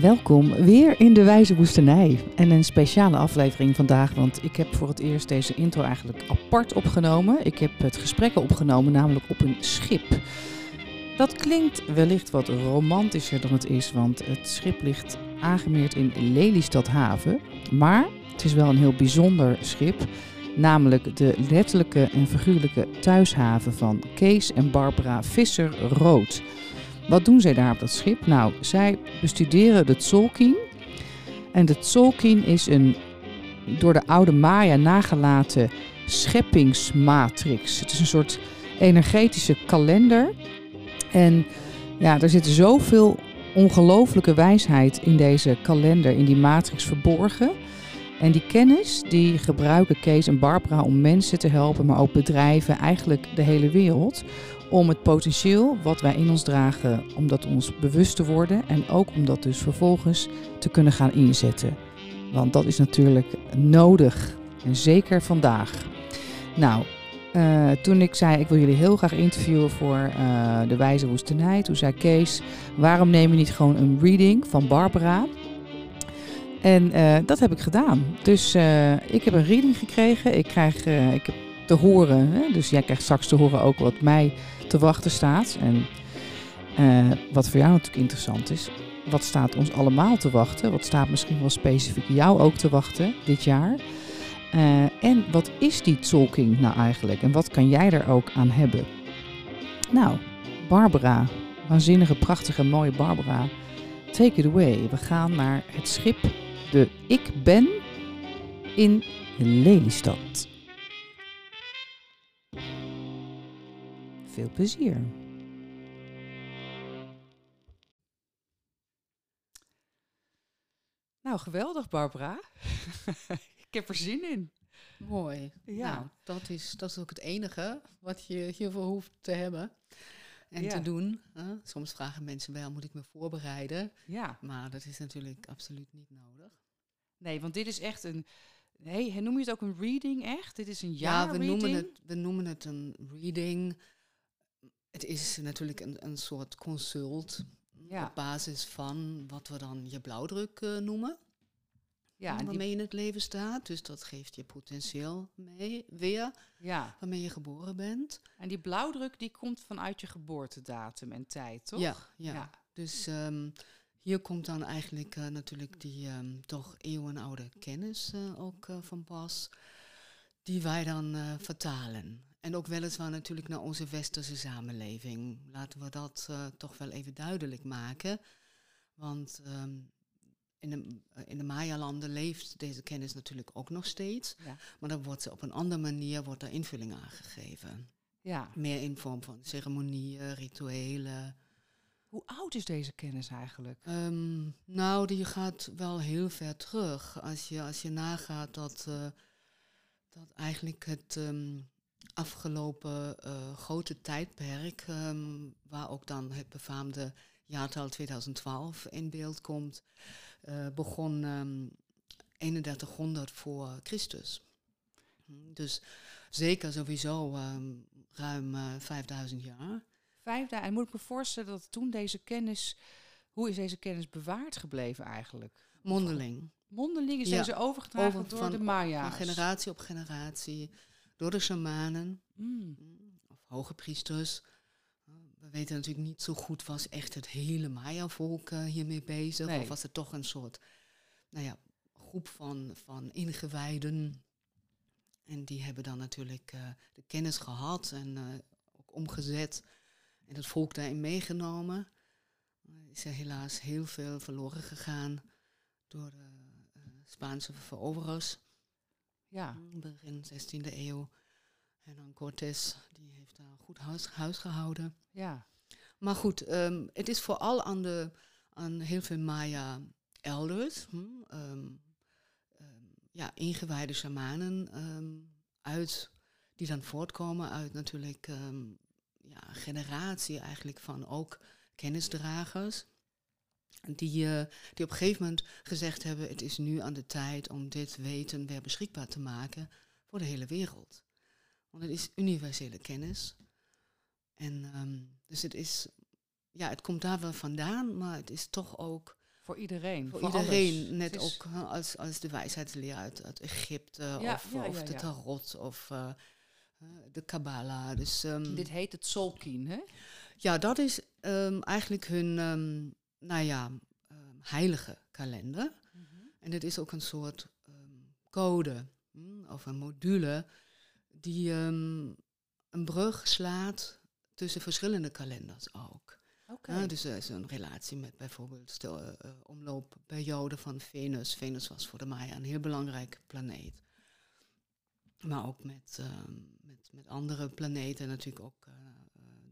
Welkom weer in de Wijze Woestenij. En een speciale aflevering vandaag, want ik heb voor het eerst deze intro eigenlijk apart opgenomen. Ik heb het gesprek opgenomen, namelijk op een schip. Dat klinkt wellicht wat romantischer dan het is, want het schip ligt aangemeerd in Lelystad haven. Maar het is wel een heel bijzonder schip, namelijk de letterlijke en figuurlijke thuishaven van Kees en Barbara Visser-Rood. Wat doen zij daar op dat schip? Nou, zij bestuderen de Tzolk'in. En de Tzolk'in is een door de oude Maya nagelaten scheppingsmatrix. Het is een soort energetische kalender. En ja, er zit zoveel ongelooflijke wijsheid in deze kalender, in die matrix verborgen. En die kennis die gebruiken Kees en Barbara om mensen te helpen, maar ook bedrijven, eigenlijk de hele wereld, om het potentieel wat wij in ons dragen, om dat ons bewust te worden en ook om dat dus vervolgens te kunnen gaan inzetten. Want dat is natuurlijk nodig en zeker vandaag. Nou, uh, toen ik zei ik wil jullie heel graag interviewen voor uh, de Wijze Woestenij, toen zei Kees, waarom neem je niet gewoon een reading van Barbara? En uh, dat heb ik gedaan. Dus ik heb een reading gekregen. Ik krijg, ik heb te horen, hè? dus jij krijgt straks te horen ook wat mij te wachten staat. En uh, wat voor jou natuurlijk interessant is, wat staat ons allemaal te wachten? Wat staat misschien wel specifiek jou ook te wachten dit jaar? Uh, en wat is die talking nou eigenlijk? En wat kan jij er ook aan hebben? Nou, Barbara, waanzinnige, prachtige, mooie Barbara. Take it away. We gaan naar het schip de Ik Ben in Lelystad. Veel plezier. Nou, geweldig Barbara. ik heb er zin in. Mooi. Ja. Nou, dat, is, dat is ook het enige wat je hiervoor hoeft te hebben en ja. te doen. Huh? Soms vragen mensen wel, moet ik me voorbereiden? Ja. Maar dat is natuurlijk absoluut niet nodig. Nee, want dit is echt een... Nee, noem je het ook een reading echt? Dit is een jaar Ja, we, noemen het, we noemen het een reading het is natuurlijk een, een soort consult ja. op basis van wat we dan je blauwdruk uh, noemen. Ja, waarmee die... je in het leven staat. Dus dat geeft je potentieel mee weer. Ja. Waarmee je geboren bent. En die blauwdruk die komt vanuit je geboortedatum en tijd, toch? Ja, ja. ja. dus um, hier komt dan eigenlijk uh, natuurlijk die um, toch eeuwenoude kennis uh, ook van pas. Die wij dan vertalen. En ook weliswaar natuurlijk naar onze westerse samenleving. Laten we dat uh, toch wel even duidelijk maken. Want um, in de, in de Maya-landen leeft deze kennis natuurlijk ook nog steeds. Ja. Maar dan wordt ze op een andere manier wordt er invulling aangegeven. Ja. Meer in vorm van ceremonieën, rituelen. Hoe oud is deze kennis eigenlijk? Um, nou, die gaat wel heel ver terug. Als je, als je nagaat dat, uh, dat eigenlijk het... Um, afgelopen uh, grote tijdperk, um, waar ook dan het befaamde jaartal 2012 in beeld komt, uh, begon um, 3100 voor Christus. Dus zeker sowieso um, ruim uh, 5000 jaar. Vijfduizend, en moet ik me voorstellen dat toen deze kennis, hoe is deze kennis bewaard gebleven eigenlijk? Mondeling. Mondeling is ja. deze overgedragen Over, door van, de Maya's? Van generatie op generatie door de shamanen mm. of hoge priesters. We weten natuurlijk niet zo goed, was echt het hele Maya-volk uh, hiermee bezig? Nee. Of was het toch een soort nou ja, groep van, van ingewijden? En die hebben dan natuurlijk uh, de kennis gehad en uh, ook omgezet en het volk daarin meegenomen. Er is er helaas heel veel verloren gegaan door de Spaanse veroverers. Ja. Begin 16e eeuw. En dan Cortés, die heeft daar goed huis, huis gehouden. Ja. Maar goed, um, het is vooral aan, de, aan heel veel Maya elders, hm, um, um, ja, ingewijde shamanen uit, die dan voortkomen uit natuurlijk ja, generatie eigenlijk van ook kennisdragers. Die, uh, die op een gegeven moment gezegd hebben, het is nu aan de tijd om dit weten weer beschikbaar te maken voor de hele wereld. Want het is universele kennis. En um, dus het is, ja, het komt daar wel vandaan, maar het is toch ook Voor iedereen. Voor, iedereen. Net ook als, als de wijsheidsleer uit, uit Egypte of, of de tarot of uh, de Kabbalah. Dus, um, Dit heet het Solkin, hè? Ja, dat is um, eigenlijk hun, um, nou ja, heilige kalender. Mm -hmm. En het is ook een soort code hm, of een module die een brug slaat tussen verschillende kalenders ook. Okay. dus er is een relatie met bijvoorbeeld de uh, omloopperiode van Venus. Venus was voor de Maya een heel belangrijk planeet. Maar ook met, met, met andere planeten, natuurlijk ook uh,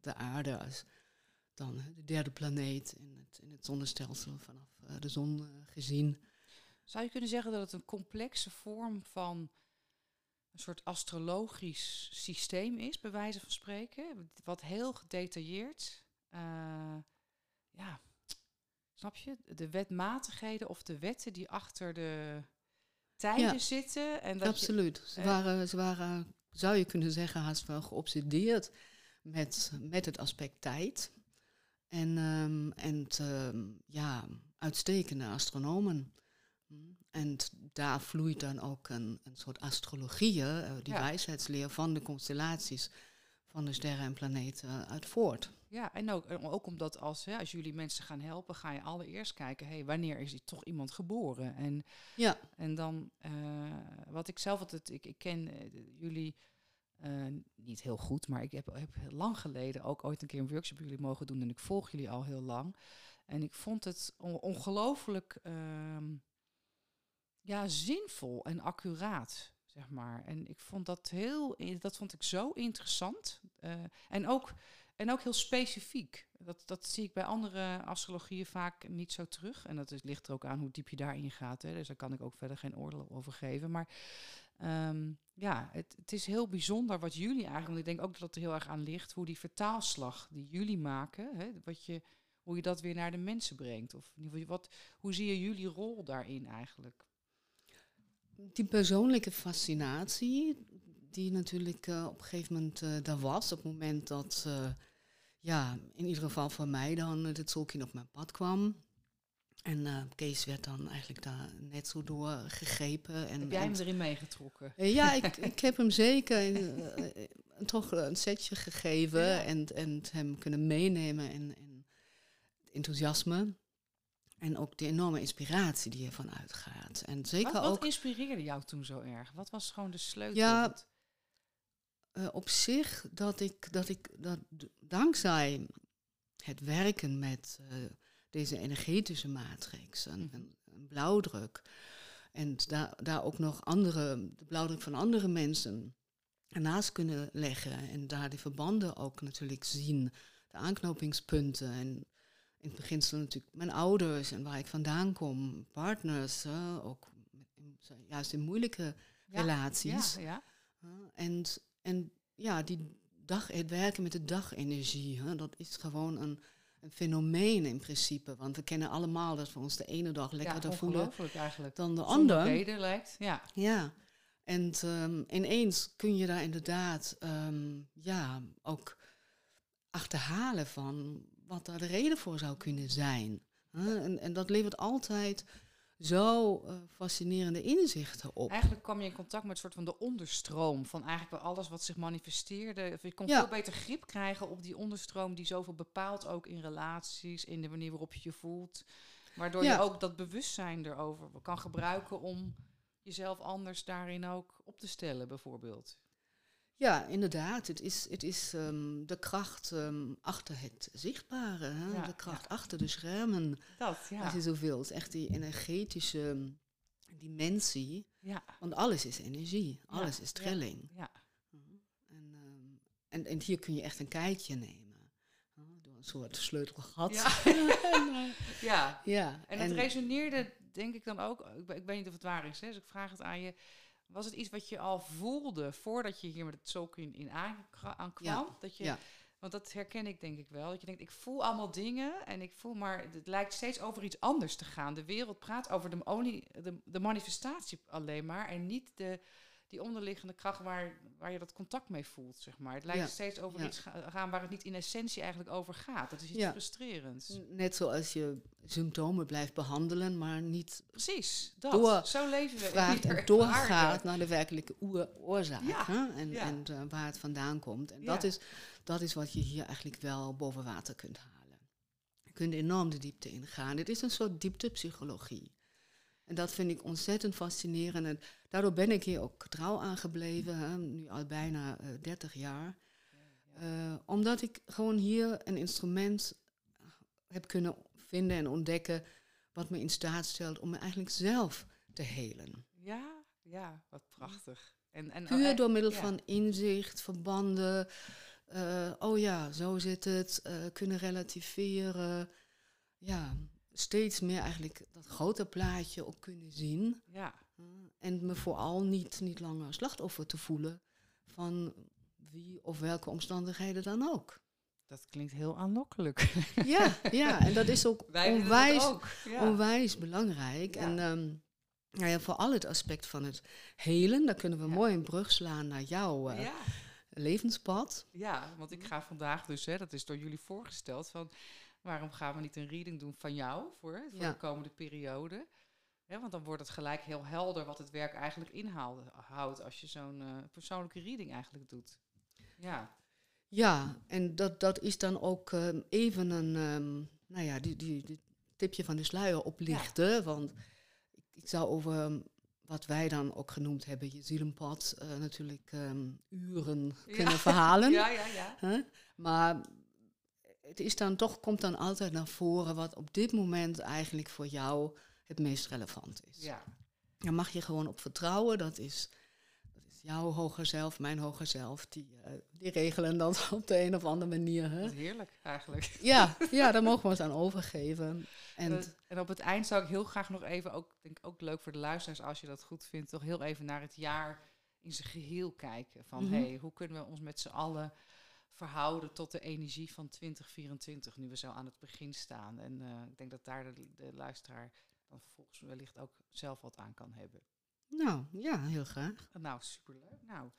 de aarde als dan de derde planeet in het, in het zonnestelsel vanaf de zon gezien. Zou je kunnen zeggen dat het een complexe vorm van een soort astrologisch systeem is, bij wijze van spreken. Wat heel gedetailleerd. Uh, ja, snap je? De wetmatigheden of de wetten die achter de tijden zitten. En dat absoluut. ze, waren, ze waren, zou je kunnen zeggen, haast wel geobsedeerd met, met het aspect tijd. En, um, en ehm, ja, uitstekende astronomen. En daar vloeit dan ook een, een soort astrologie, uh, die wijsheidsleer van de constellaties van de sterren en planeten uit voort. Ja, en ook, ook omdat als, hè, als jullie mensen gaan helpen, ga je allereerst kijken, hey, wanneer is er toch iemand geboren? En, ja. en dan, uh, wat ik zelf altijd, ik, ik ken uh, jullie niet heel goed, maar ik heb, heb lang geleden ook ooit een keer een workshop jullie mogen doen en ik volg jullie al heel lang. En ik vond het ongelooflijk ehm, ja, zinvol en accuraat, zeg maar. En ik vond dat heel, dat vond ik zo interessant. Uh, en, ook, en ook heel specifiek. Dat, dat zie ik bij andere astrologieën vaak niet zo terug. En dat ligt er ook aan hoe diep je daarin gaat. Hè. Dus daar kan ik ook verder geen oordeel over geven. Maar um, ja, het, het, is heel bijzonder wat jullie eigenlijk... Ik denk ook dat het er heel erg aan ligt... hoe die vertaalslag die jullie maken... Hè, wat je, hoe je dat weer naar de mensen brengt. Of wat, hoe zie je jullie rol daarin eigenlijk? die persoonlijke fascinatie, die natuurlijk uh, op een gegeven moment uh, daar was, op het moment dat, uh, ja, in ieder geval voor mij dan het Solkin op mijn pad kwam. En Kees werd dan eigenlijk daar net zo door gegrepen. En, heb jij hem erin meegetrokken? ja, ik, ik heb hem zeker toch een setje gegeven en, en hem kunnen meenemen in, in enthousiasme. En ook de enorme inspiratie die ervan uitgaat. En zeker wat, wat ook, inspireerde jou toen zo erg? Wat was gewoon de sleutel? Ja, uh, op zich dat ik, dat ik dat dankzij het werken met uh, deze energetische matrix, een, mm een, blauwdruk, en daar, daar ook nog andere, de blauwdruk van andere mensen ernaast kunnen leggen en daar die verbanden ook natuurlijk zien, de aanknopingspunten en in het beginsel natuurlijk mijn ouders en waar ik vandaan kom, partners, ook juist in moeilijke relaties. Ja, ja. en, en ja, die dag, het werken met de dagenergie, hè, dat is gewoon een, een fenomeen in principe. Want we kennen allemaal dat we ons de ene dag lekkerder ja, voelen eigenlijk. dan de andere. lijkt, ja. Ja, en um, ineens kun je daar inderdaad um, ja, ook achterhalen van wat daar de reden voor zou kunnen zijn. En, en dat levert altijd zo uh, fascinerende inzichten op. Eigenlijk kwam je in contact met een soort van de onderstroom van eigenlijk wel alles wat zich manifesteerde. Je kon veel beter grip krijgen op die onderstroom die zoveel bepaalt ook in relaties, in de manier waarop je je voelt. Waardoor je ook dat bewustzijn erover kan gebruiken om jezelf anders daarin ook op te stellen, bijvoorbeeld. Ja, inderdaad. Het is, het is um, de kracht um, achter het zichtbare, hè? Ja, de kracht ja. achter de schermen. Dat, ja. Als je zoveel. Het is echt die energetische um, dimensie. Ja. Want alles is energie, alles is trilling. Ja. En, en, en hier kun je echt een kijkje nemen. Door een soort sleutelgat. Ja. ja. ja. En het en, resoneerde, denk ik dan ook, ik, ik weet niet of het waar is, hè, dus ik vraag het aan je was het iets wat je al voelde voordat je hier met het zoeken in aankwam? Dat je. Want dat herken ik denk ik wel. Dat je denkt, ik voel allemaal dingen en ik voel maar, het lijkt steeds over iets anders te gaan. De wereld praat over de, only, de, de manifestatie alleen maar en niet de, die onderliggende kracht waar, waar je dat contact mee voelt, zeg maar. Het lijkt steeds over iets gaan waar het niet in essentie eigenlijk over gaat. Dat is iets frustrerends. Net zoals je symptomen blijft behandelen, maar niet... Precies, dat. Door, Zo leven we. Vraagt en doorgaat naar de werkelijke oorzaak. Hè? En, en uh, waar het vandaan komt. En dat, is, dat is wat je hier eigenlijk wel boven water kunt halen. Je kunt enorm de diepte ingaan. Het is een soort dieptepsychologie. En dat vind ik ontzettend fascinerend. En daardoor ben ik hier ook trouw aangebleven, hè, nu al bijna uh, eh, 30 jaar. Uh, omdat ik gewoon hier een instrument heb kunnen vinden en ontdekken wat me in staat stelt om me eigenlijk zelf te helen. Ja, ja, wat prachtig. En, en, Puur door middel van inzicht, verbanden. Uh, oh ja, zo zit het. kunnen relativeren. Ja, steeds meer eigenlijk dat grote plaatje ook kunnen zien. Ja. en me vooral niet, niet langer slachtoffer te voelen van wie of welke omstandigheden dan ook. Dat klinkt heel aanlokkelijk. Ja, ja en dat is ook onwijs, ook, onwijs belangrijk. En um, nou ja, vooral het aspect van het helen, daar kunnen we mooi een brug slaan naar jouw uh, levenspad. Ja, want ik ga vandaag dus, hè, dat is door jullie voorgesteld, van Waarom gaan we niet een reading doen van jou voor, voor de komende periode? want dan wordt het gelijk heel helder wat het werk eigenlijk inhoudt als je zo'n uh, persoonlijke reading eigenlijk doet. Ja, ja en dat, dat is dan ook um, even een, um, nou ja, die, die, die, tipje van de sluier oplichten. Want ik, ik, zou over um, wat wij dan ook genoemd hebben, je zielenpad, uh, natuurlijk uren kunnen verhalen. Ja, ja, ja. Huh? Maar het is dan toch, komt dan altijd naar voren wat op dit moment eigenlijk voor jou het meest relevant is. Ja. Daar mag je gewoon op vertrouwen. Dat is, dat is jouw hoger zelf, mijn hoger zelf. Die, uh, die regelen dat op de een of andere manier. Hè? Dat is heerlijk eigenlijk. Ja, ja, daar mogen we ons aan overgeven. En, en op het eind zou ik heel graag nog even, ook, denk ook leuk voor de luisteraars als je dat goed vindt, toch heel even naar het jaar in zijn geheel kijken. Van mm hey, hoe kunnen we ons met z'n allen verhouden tot de energie van 2024, nu we zo aan het begin staan. En uh, ik denk dat daar de, de, luisteraar dan vervolgens wellicht ook zelf wat aan kan hebben. Nou, ja, heel graag. Nou, superleuk. Nou,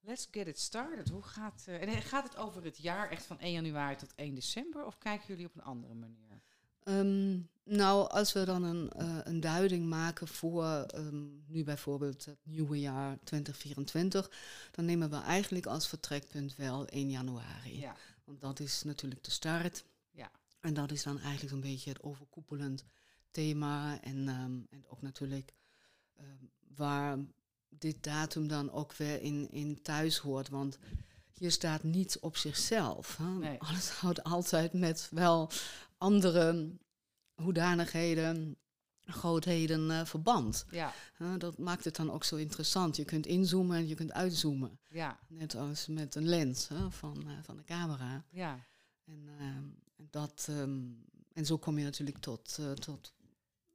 let's get it started. Hoe gaat, uh, en gaat het over het jaar echt van 1 januari tot 1 december of kijken jullie op een andere manier? Um, nou, als we dan een, uh, een duiding maken voor um, nu bijvoorbeeld het nieuwe jaar 2024, dan nemen we eigenlijk als vertrekpunt wel 1 januari. Ja. Want dat is natuurlijk de start. Ja. En dat is dan eigenlijk een beetje het overkoepelend thema. En, um, en ook natuurlijk waar dit datum dan ook weer in, in thuis hoort. Want hier staat niets op zichzelf. Hè? Nee. Alles houdt altijd met wel andere hoedanigheden, grootheden uh, verband. Ja. Uh, dat maakt het dan ook zo interessant. Je kunt inzoomen en je kunt uitzoomen. Ja. Net als met een lens van, uh, van de camera. Ja. En, ehm, dat, um, en zo kom je natuurlijk tot, eh, tot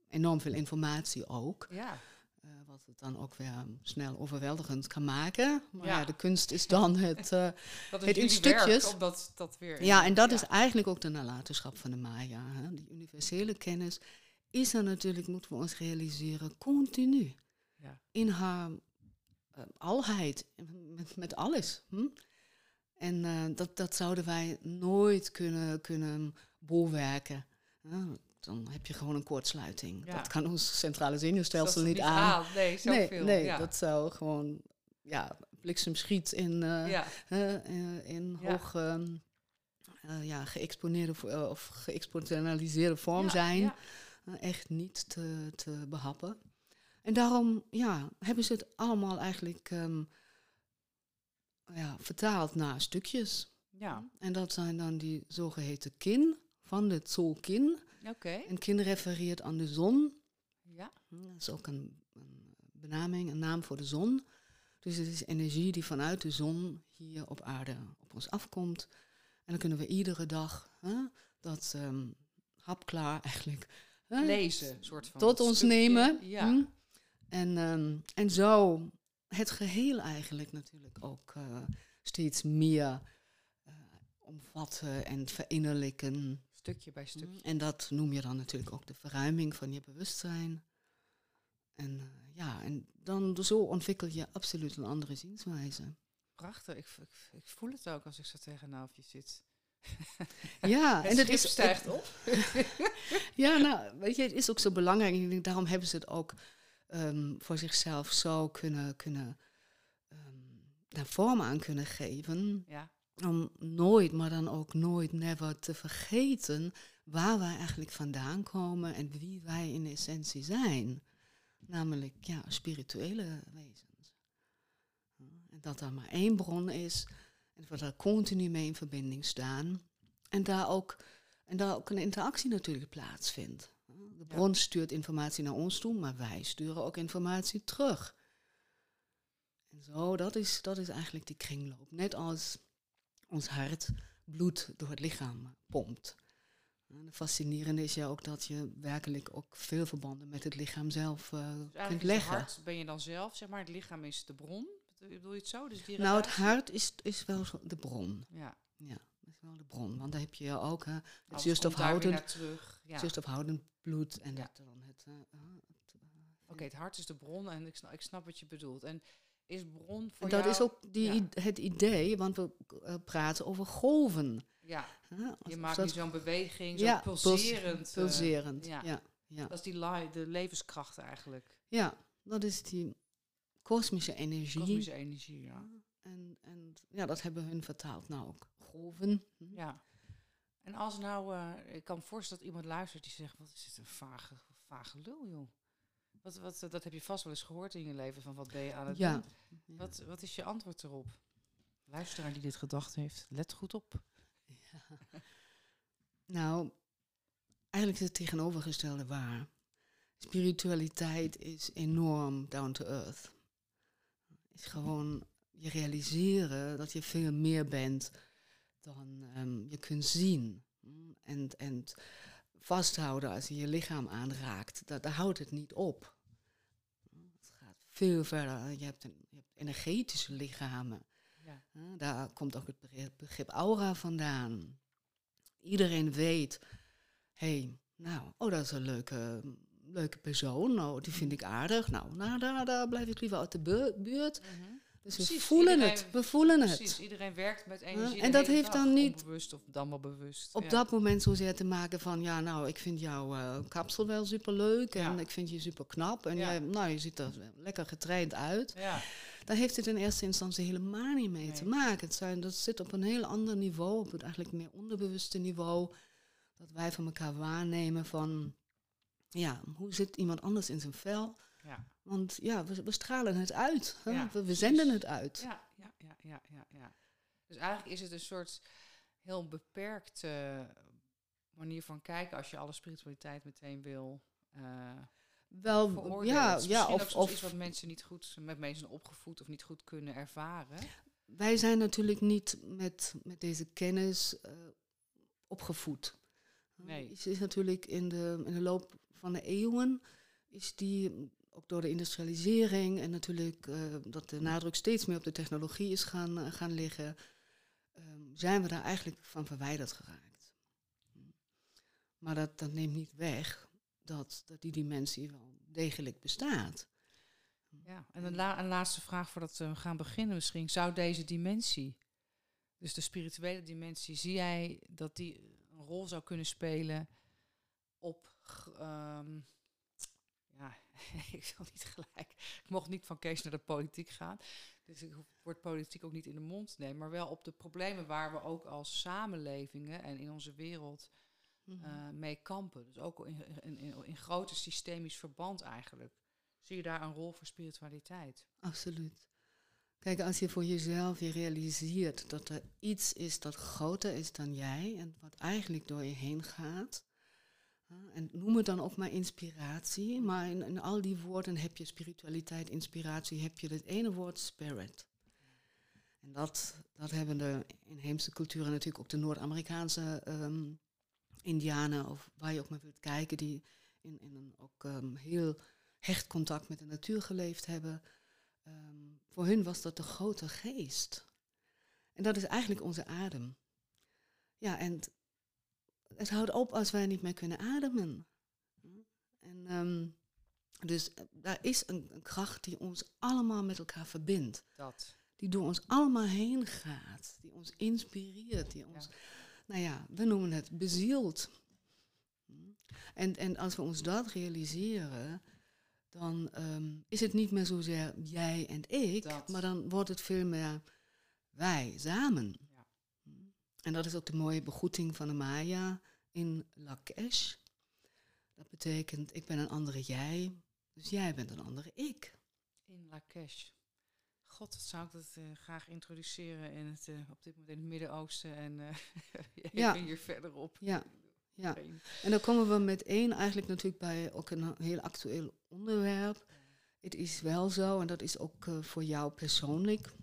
enorm veel informatie ook. Ja. Wat het dan ook weer snel overweldigend kan maken. Maar ja, de kunst is dan het, uh, het in stukjes. Werk, dat, dat weer ja, en dat is eigenlijk ook de nalatenschap van de Maya. Hè. Die universele kennis is er natuurlijk, moeten we ons realiseren, continu. Ja. In haar uh, alheid, met, met alles. Hm? En dat, dat zouden wij nooit kunnen, kunnen bolwerken dan heb je gewoon een kortsluiting. Dat kan ons centrale zenuwstelsel niet, aan. Nee. Nee, nee dat zou gewoon ja, bliksemschiet in, uh, uh, in hoog ehm, uh, ja, geëxponeerde of geëxponentialiseerde vorm zijn. echt niet te, te behappen. En daarom ja, hebben ze het allemaal eigenlijk um, ja, vertaald naar stukjes. Ja. En dat zijn dan die zogeheten kin van de Tzolkin. Oké. En kind refereert aan de zon. Ja. Hm, dat is ook een, een, benaming, een naam voor de zon. Dus het is energie die vanuit de zon hier op aarde op ons afkomt. En dan kunnen we iedere dag hè, dat um, hapklaar eigenlijk hè, lezen, soort van tot ons nemen. Ja. Hm? En, um, en zo het geheel eigenlijk natuurlijk ook uh, steeds meer uh, omvatten en verinnerlijken. Stukje bij stukje. En dat noem je dan natuurlijk ook de verruiming van je bewustzijn. En uh, ja, en dan zo ontwikkel je absoluut een andere zienswijze. Prachtig, ik, ik, ik voel het ook als ik zo tegenover je zit. Ja, en het is stijgt op. ja, nou, weet je, het is ook zo belangrijk. Ik denk, daarom hebben ze het ook um, voor zichzelf zo kunnen, kunnen um, daar vorm aan kunnen geven. Ja. Om nooit, maar dan ook nooit, never te vergeten waar wij eigenlijk vandaan komen en wie wij in essentie zijn. Namelijk, ja, spirituele wezens. En dat er maar één bron is en we daar continu mee in verbinding staan. En daar ook, en daar ook een interactie natuurlijk plaatsvindt. De bron stuurt informatie naar ons toe, maar wij sturen ook informatie terug. En zo, dat is, dat is eigenlijk die kringloop. Net als ons hart bloed door het lichaam pompt. En het fascinerende is ja ook dat je werkelijk ook veel verbanden met het lichaam zelf uh, dus kunt leggen. Het hart ben je dan zelf, zeg maar, het lichaam is de bron. Bedoel je het zo? Dus die nou, het hart is, is wel de bron. Ja. ja, dat is wel de bron. Want daar heb je ook hè, het zuurstofhoudend, ja. zuurstofhoudend bloed en ja. dan het... Uh, Oké, het hart is de bron en ik snap, ik snap wat je bedoelt. En is bron voor dat jou... is ook die, het idee, want we praten over golven. Ja, je maakt nu zo'n beweging, zo pulserend. Pulserend, ja. ja. Dat is die de levenskracht eigenlijk. Ja, dat is die kosmische energie. Kosmische energie, ja. En, en ja, dat hebben hun vertaald nou ook. Golven. Hm. Ja. En als nou, uh, ik kan me voorstellen dat iemand luistert die zegt, wat is dit een vage, vage lul, joh. Wat, wat, dat heb je vast wel eens gehoord in je leven, van wat ben je aan het ja. doen? Wat, wat is je antwoord erop? Luisteraar die dit gedacht heeft, let goed op. Ja. Nou, eigenlijk is het tegenovergestelde waar. Spiritualiteit is enorm down to earth. Is gewoon je realiseren dat je veel meer bent dan um, je kunt zien. En, en vasthouden als je je lichaam aanraakt, dat, daar houdt het niet op. Het gaat veel verder. Je hebt, een, je hebt energetische lichamen. Ja. Daar komt ook het begrip aura vandaan. Iedereen weet, hé, hey, nou, oh, dat is een leuke, leuke persoon. Nou, die vind ik aardig. Nou, nou daar, daar blijf ik liever uit de buurt. Mhm. Dus we voelen het. We voelen het. Precies, iedereen werkt met energie. en dat heeft dan niet. Bewust of dan wel bewust. Op dat moment zozeer te maken van. Ja, nou, ik vind jouw uh, kapsel wel super leuk. En ik vind je super knap. En jij, nou, je ziet er lekker getraind uit. Ja. Daar heeft het in eerste instantie helemaal niet mee te maken. Het zijn, dat zit op een heel ander niveau. Op het eigenlijk meer onderbewuste niveau. Dat wij van elkaar waarnemen van. Ja, hoe zit iemand anders in zijn vel? Ja. Want ja, we, we stralen het uit. Hè? we, zenden het uit. Ja, ja, ja, ja, ja, ja. Dus eigenlijk is het een soort heel beperkte manier van kijken als je alle spiritualiteit meteen wil. Uh, wel, ja, ja, of, of iets wat mensen niet goed met mensen opgevoed of niet goed kunnen ervaren. Wij zijn natuurlijk niet met, met deze kennis uh, opgevoed. Nee. Het is natuurlijk in de, in de loop van de eeuwen is die ook door de industrialisering en natuurlijk uh, dat de nadruk steeds meer op de technologie is gaan, uh, gaan liggen, um, zijn we daar eigenlijk van verwijderd geraakt. Maar dat, dat neemt niet weg dat, dat die dimensie wel degelijk bestaat. Ja, en een, la een laatste vraag voordat we gaan beginnen misschien. Zou deze dimensie, dus de spirituele dimensie, zie jij dat die een rol zou kunnen spelen op ja, ik wil niet gelijk. Ik mocht niet van Kees naar de politiek gaan. Dus ik word politiek ook niet in de mond nemen. Maar wel op de problemen waar we ook als samenlevingen en in onze wereld uh, mee kampen. Dus ook in, in, in, in grote systemisch verband eigenlijk. Zie je daar een rol voor spiritualiteit? Absoluut. Kijk, als je voor jezelf je realiseert dat er iets is dat groter is dan jij en wat eigenlijk door je heen gaat, en noem het dan ook maar inspiratie, maar in, al die woorden heb je spiritualiteit, inspiratie, heb je het ene woord spirit. En dat, dat hebben de inheemse culturen, natuurlijk ook de Noord-Amerikaanse um, Indianen, of waar je ook maar wilt kijken, die in, in een ook um, heel hecht contact met de natuur geleefd hebben. Um, voor hun was dat de grote geest. En dat is eigenlijk onze adem. Ja, en het houdt op als wij niet meer kunnen ademen. En um, Dus eh, daar is een, een, kracht die ons allemaal met elkaar verbindt. Dat. Die door ons allemaal heen gaat. Die ons inspireert. Die ons, nou ja, we noemen het bezield. En, en als we ons dat realiseren, dan ehm, is het niet meer zozeer jij en ik, maar dan wordt het veel meer wij samen. En dat is ook de mooie begroeting van de Maya in Lakesh. Dat betekent, ik ben een andere jij, dus jij bent een andere ik. In Lakesh. God, dat zou ik dat uh, graag introduceren in het, uh, op dit moment in het Midden-Oosten en uh, ja. hier verderop. Ja. Ja, en dan komen we met één eigenlijk natuurlijk bij ook een heel actueel onderwerp. Het is wel zo, en dat is ook voor jou persoonlijk.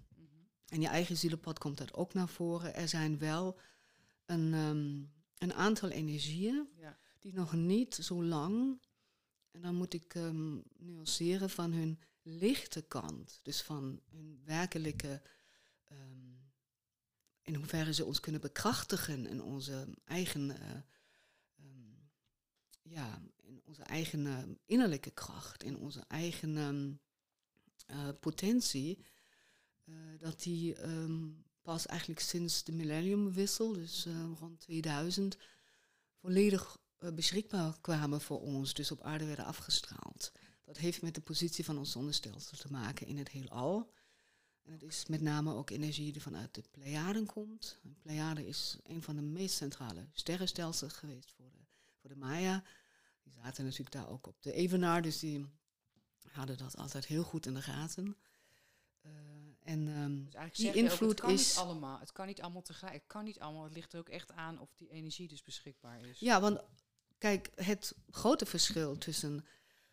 En je eigen zielenpad komt dat ook naar voren. Er zijn wel een, um, een aantal energieën ja. die nog niet zo lang, en dan moet ik um, nuanceren, van hun lichte kant, dus van hun werkelijke, um, in hoeverre ze ons kunnen bekrachtigen in onze eigen, uh, um, ja, in onze eigen uh, innerlijke kracht, in onze eigen uh, potentie, dat die pas eigenlijk sinds de millenniumwissel, dus rond 2000, volledig beschikbaar kwamen voor ons, dus op aarde werden afgestraald. Dat heeft met de positie van ons zonnestelsel te maken in het heelal. En het is met name ook energie die vanuit de Pleiaden komt. De Pleiade is een van de meest centrale sterrenstelsels geweest voor de, voor de Maya. Die zaten natuurlijk daar ook op de evenaar, dus die hadden dat altijd heel goed in de gaten. En um, dus die invloed ook, het kan is. Niet allemaal, het kan niet allemaal tegelijk. Het kan niet allemaal. Het ligt er ook echt aan of die energie dus beschikbaar is. Ja, want kijk, het grote verschil tussen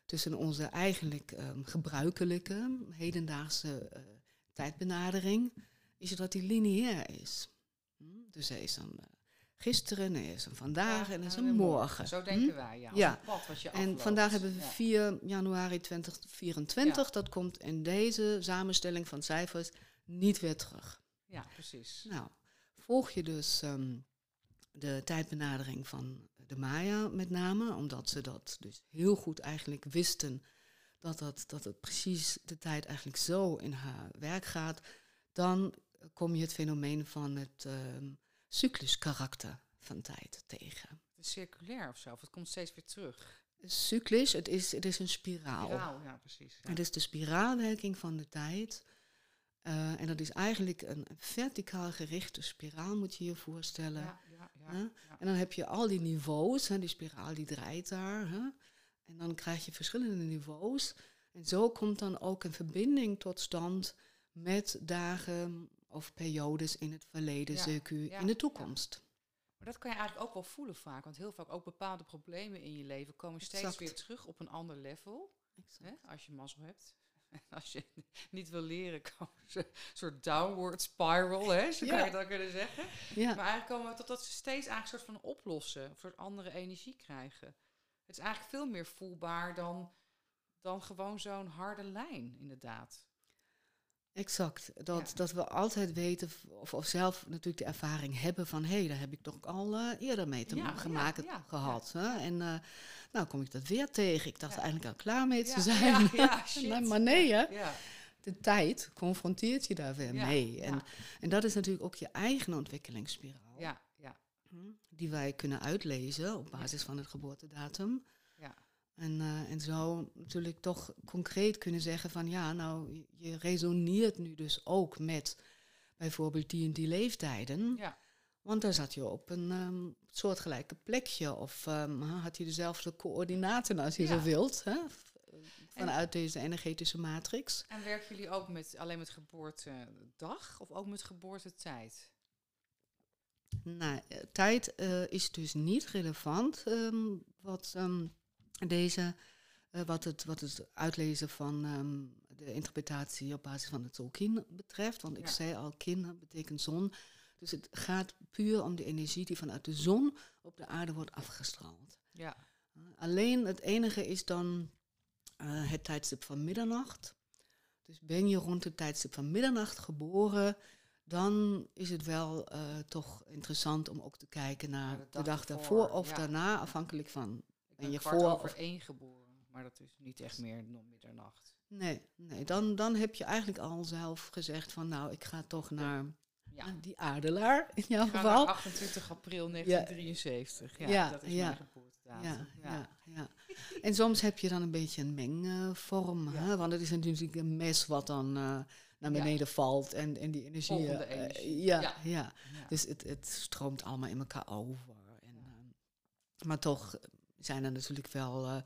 tussen onze eigenlijk um, gebruikelijke, hedendaagse uh, tijdbenadering, is dat die lineair is. Hm? Dus er is een gisteren, er is een vandaag en er is een morgen. Zo denken hm? wij, ja. ja. Pad wat je en vandaag hebben we 4 januari 2024. Dat komt in deze samenstelling van cijfers niet weer terug. Ja, precies. Nou, volg je dus um, de tijdbenadering van de Maya met name, omdat ze dat dus heel goed eigenlijk wisten dat, dat, dat het precies de tijd eigenlijk zo in haar werk gaat, dan kom je het fenomeen van het um, cycluskarakter van tijd tegen. Circulair of zo, of het komt steeds weer terug. Cyclisch, het is, het is een spiraal. Spiraal, ja, precies. Het is de spiraalwerking van de tijd. Uh, en dat is eigenlijk een verticaal gerichte spiraal, moet je je voorstellen. Ja, en dan heb je al die niveaus, hè, die spiraal die draait daar. Hè, en dan krijg je verschillende niveaus. En zo komt dan ook een verbinding tot stand met dagen of periodes in het verleden, CQ, in de toekomst. Maar dat kan je eigenlijk ook wel voelen vaak, want heel vaak ook bepaalde problemen in je leven komen steeds weer terug op een ander level. Hè, als je mazzel hebt. En als je niet wil leren, komen ze een soort downward spiral, hè, zo kan je dat kunnen zeggen. Ja. Maar eigenlijk komen we totdat ze steeds eigenlijk een soort van oplossen, een soort andere energie krijgen. Het is eigenlijk veel meer voelbaar dan, dan gewoon zo'n harde lijn, inderdaad. Exact. Dat, dat we altijd weten, of, of zelf natuurlijk de ervaring hebben van... hé, hey, daar heb ik toch al uh, eerder mee te ja, maken ja, gehad. Hè? En uh, nou kom ik dat weer tegen. Ik dacht eigenlijk al klaar mee te zijn. Ja, maar nee, hè. De tijd confronteert je daar weer mee. En, en dat is natuurlijk ook je eigen ontwikkelingsspiraal. Ja, ja. Hm, die wij kunnen uitlezen op basis van het geboortedatum. En, uh, en zo natuurlijk toch concreet kunnen zeggen van ja, nou, je resoneert nu dus ook met bijvoorbeeld die en die leeftijden. Ja. Want daar zat je op een um, soortgelijke plekje of um, had je dezelfde coördinaten als je zo wilt. Hè? Vanuit deze energetische matrix. En werken jullie ook met, alleen met geboortedag of ook met geboortetijd? Nou, eh, tijd uh, is dus niet relevant. Um, wat deze, uh, wat, het, wat het uitlezen van um, de interpretatie op basis van het Tolkien betreft. Want ik zei al, kin betekent zon. Dus het gaat puur om de energie die vanuit de zon op de aarde wordt afgestraald. Ja. Uh, alleen het enige is dan uh, het tijdstip van middernacht. Dus ben je rond het tijdstip van middernacht geboren, dan is het wel toch interessant om ook te kijken naar de dag, daarvoor of daarna, afhankelijk van ben je voor over één geboren. maar dat is niet echt meer nog middernacht. Nee, nee dan, dan heb je eigenlijk al zelf gezegd van nou, ik ga toch naar ja. Die adelaar in jouw geval. 28 april 1973. Ja, ja dat is mijn geboortedatum. Ja, ja. Ja, En soms heb je dan een beetje een mengvorm. Hè? Want het is natuurlijk een mes wat dan uh, naar beneden valt. En, en die energie... Uh, energie. ja, ja, Dus het, het stroomt allemaal in elkaar over. En, uh, maar toch zijn er natuurlijk wel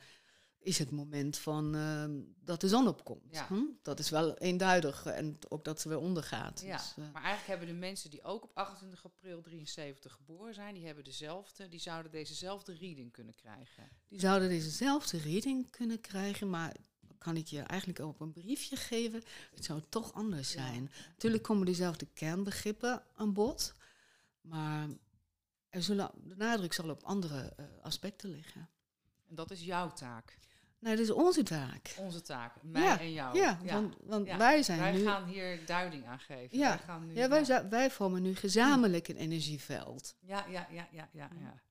is het moment van uh, dat de zon opkomt. Ja. Hm? Dat is wel eenduidig en ook dat ze weer ondergaat. Ja. Dus, uh, maar eigenlijk hebben de mensen die ook op 28 april 73 geboren zijn, die hebben dezelfde, die zouden dezezelfde reading kunnen krijgen. Die zouden dezezelfde reading kunnen krijgen, maar kan ik je eigenlijk op een briefje geven? Het zou toch anders zijn. Natuurlijk komen dezelfde kernbegrippen aan bod, maar er zullen, de nadruk zal op andere uh, aspecten liggen. En dat is jouw taak. Nee, dat is onze taak. Onze taak, mij en jou. Ja, want, want wij zijn wij nu... gaan hier duiding aan geven. Ja, wij, gaan nu, ja, wij, wij vormen nu gezamenlijk een energieveld. Ja, ja, ja, ja, ja. ja.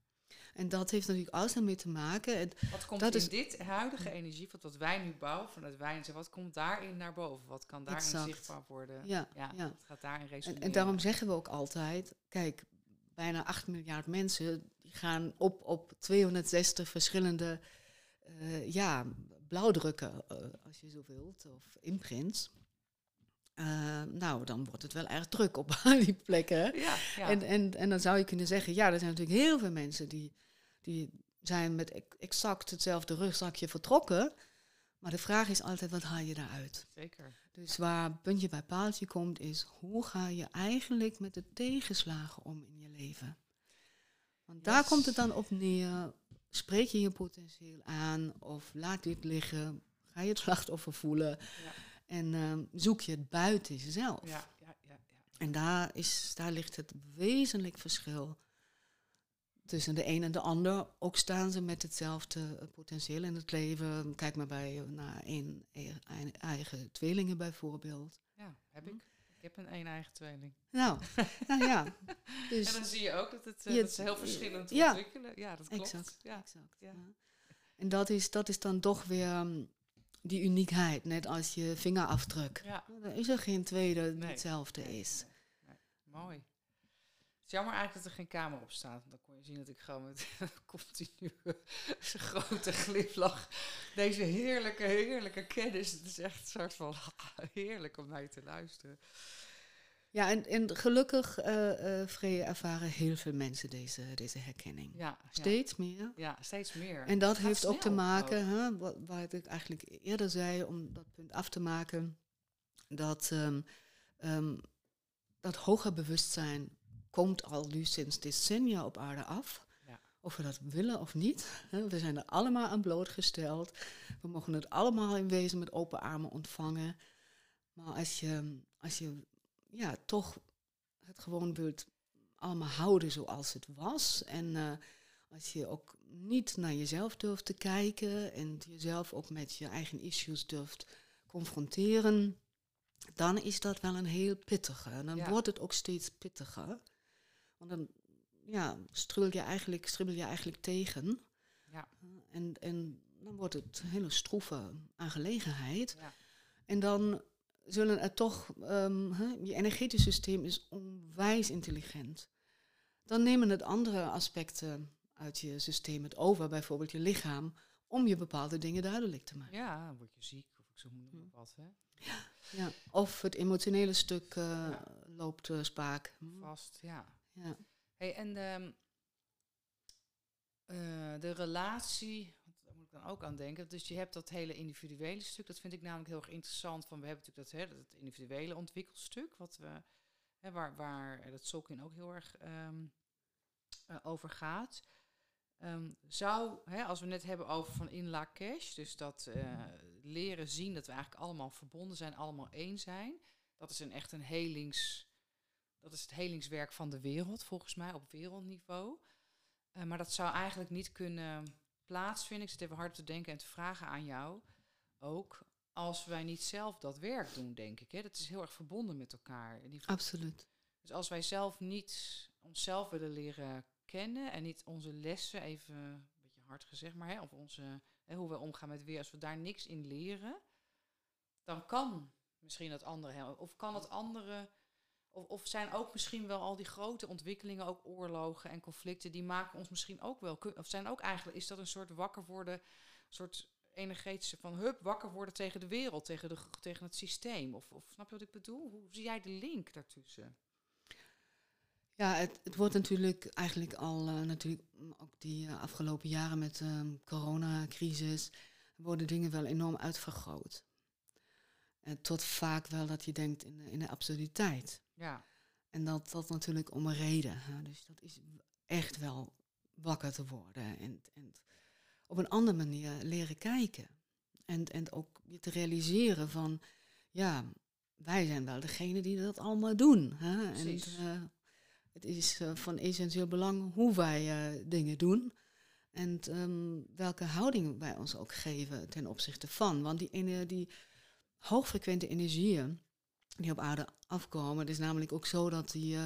En dat heeft natuurlijk alles mee te maken. En wat komt dat in dit huidige energieveld, wat wij nu bouwen vanuit wij en wat komt daarin naar boven? Wat kan daarin zichtbaar worden? Ja, ja, ja. Wat gaat daarin resoneren? En, en daarom zeggen we ook altijd, kijk, bijna 8 miljard mensen die gaan op op 260 verschillende uh, ja, blauwdrukken, uh, als je zo wilt, of imprints. Uh, nou, dan wordt het wel erg druk op die plekken. Ja, ja. En, en, en dan zou je kunnen zeggen, ja, er zijn natuurlijk heel veel mensen die, die zijn met exact hetzelfde rugzakje vertrokken. Maar de vraag is altijd, wat haal je daaruit? Zeker. Dus waar puntje bij paaltje komt, is hoe ga je eigenlijk met de tegenslagen om in je leven? Want daar komt het dan op neer spreek je je potentieel aan of laat dit liggen, ga je het slachtoffer voelen ja. en um, zoek je het buiten jezelf. Ja, ja, ja, en daar, is, daar ligt het wezenlijk verschil tussen de een en de ander. Ook staan ze met hetzelfde eh, potentieel in het leven. Kijk maar bij eh, naar een, een eigen tweelingen bijvoorbeeld. Ja, heb ik. Ik heb een een eigen tweeling. Nou, nou ja. Dus en dan zie je ook dat, het, uh, dat ze heel verschillend ja, ontwikkelen. Ja, dat klopt. Exact, ja. exact. Ja. En dat is, dat is dan toch weer um, die uniekheid, net als je vingerafdruk. Ja. Er is er geen tweede die hetzelfde is. Nee. Mooi. Het is jammer eigenlijk dat er geen camera op staat. Dan kon je zien dat ik gewoon met continu grote glimlach deze heerlijke, heerlijke kennis. Het is echt een soort van heerlijk om naar je te luisteren. Ja, en, en gelukkig, uh, ervaren heel veel mensen deze, deze herkenning. Ja, steeds meer. Ja, steeds meer. En dat heeft ook te maken, hè, wat, wat ik eigenlijk eerder zei, om dat punt af te maken, dat um, um, dat hoger bewustzijn komt al nu sinds decennia op aarde af. Ja. Of we dat willen of niet. We zijn er allemaal aan blootgesteld. We mogen het allemaal in wezen met open armen ontvangen. Maar als je, als je ja, toch het gewoon wilt allemaal houden zoals het was. En uh, als je ook niet naar jezelf durft te kijken en jezelf ook met je eigen issues durft confronteren, dan is dat wel een heel pittige. En dan wordt het ook steeds pittiger. Want dan ja, je eigenlijk, stribbel je eigenlijk tegen. Ja. En, en dan wordt het een hele stroeve aangelegenheid. Ja. En dan zullen er toch, um, je energetisch systeem is onwijs intelligent. Dan nemen het andere aspecten uit je systeem het over, bijvoorbeeld je lichaam, om je bepaalde dingen duidelijk te maken. Ja, word je ziek of ik zo moet hm. wat. Hè? Ja, ja, of het emotionele stuk uh, loopt uh, spaak. Hm. Vast, ja. Ja. Hey, en de, uh, de relatie dan ook aan denken. Dus je hebt dat hele individuele stuk, dat vind ik namelijk heel erg interessant. Van, we hebben natuurlijk dat, hè, dat individuele ontwikkelstuk, wat we, hè, waar, waar dat Solkin ook heel erg um, over gaat. Um, zou, hè, als we net hebben over van in la cash, dus dat uh, leren zien dat we eigenlijk allemaal verbonden zijn, allemaal één zijn. Dat is een echt een helings, dat is het helingswerk van de wereld, volgens mij, op wereldniveau. Uh, maar dat zou eigenlijk niet kunnen plaatsvinden. Ik zit even hard te denken en te vragen aan jou ook. Als wij niet zelf dat werk doen, denk ik. Hè? Dat is heel erg verbonden met elkaar. Absoluut. Dus als wij zelf niet onszelf willen leren kennen en niet onze lessen, even een beetje hard gezegd, maar hè, of onze hè, hoe we omgaan met weer, als we daar niks in leren, dan kan misschien het andere helpen. Of kan het andere. Of, of zijn ook misschien wel al die grote ontwikkelingen, ook oorlogen en conflicten, die maken ons misschien ook wel. Of zijn ook eigenlijk, is dat een soort wakker worden, een soort energetische van hup, wakker worden tegen de wereld, tegen, de, tegen het systeem? Of, of snap je wat ik bedoel? Hoe zie jij de link daartussen? Ja, het, het wordt natuurlijk eigenlijk al, uh, natuurlijk ook die uh, afgelopen jaren met de um, coronacrisis, worden dingen wel enorm uitvergroot. En tot vaak wel dat je denkt in, in de absurditeit. Ja. En dat dat natuurlijk om een reden. Hè? Dus dat is echt wel wakker te worden. En, en op een andere manier leren kijken. En, en ook je te realiseren van, ja, wij zijn wel degene die dat allemaal doen. Hè? En uh, het is uh, van essentieel belang hoe wij uh, dingen doen. En um, welke houding wij ons ook geven ten opzichte van. Want die, die hoogfrequente energieën die op aarde afkomen, het is namelijk ook zo dat die,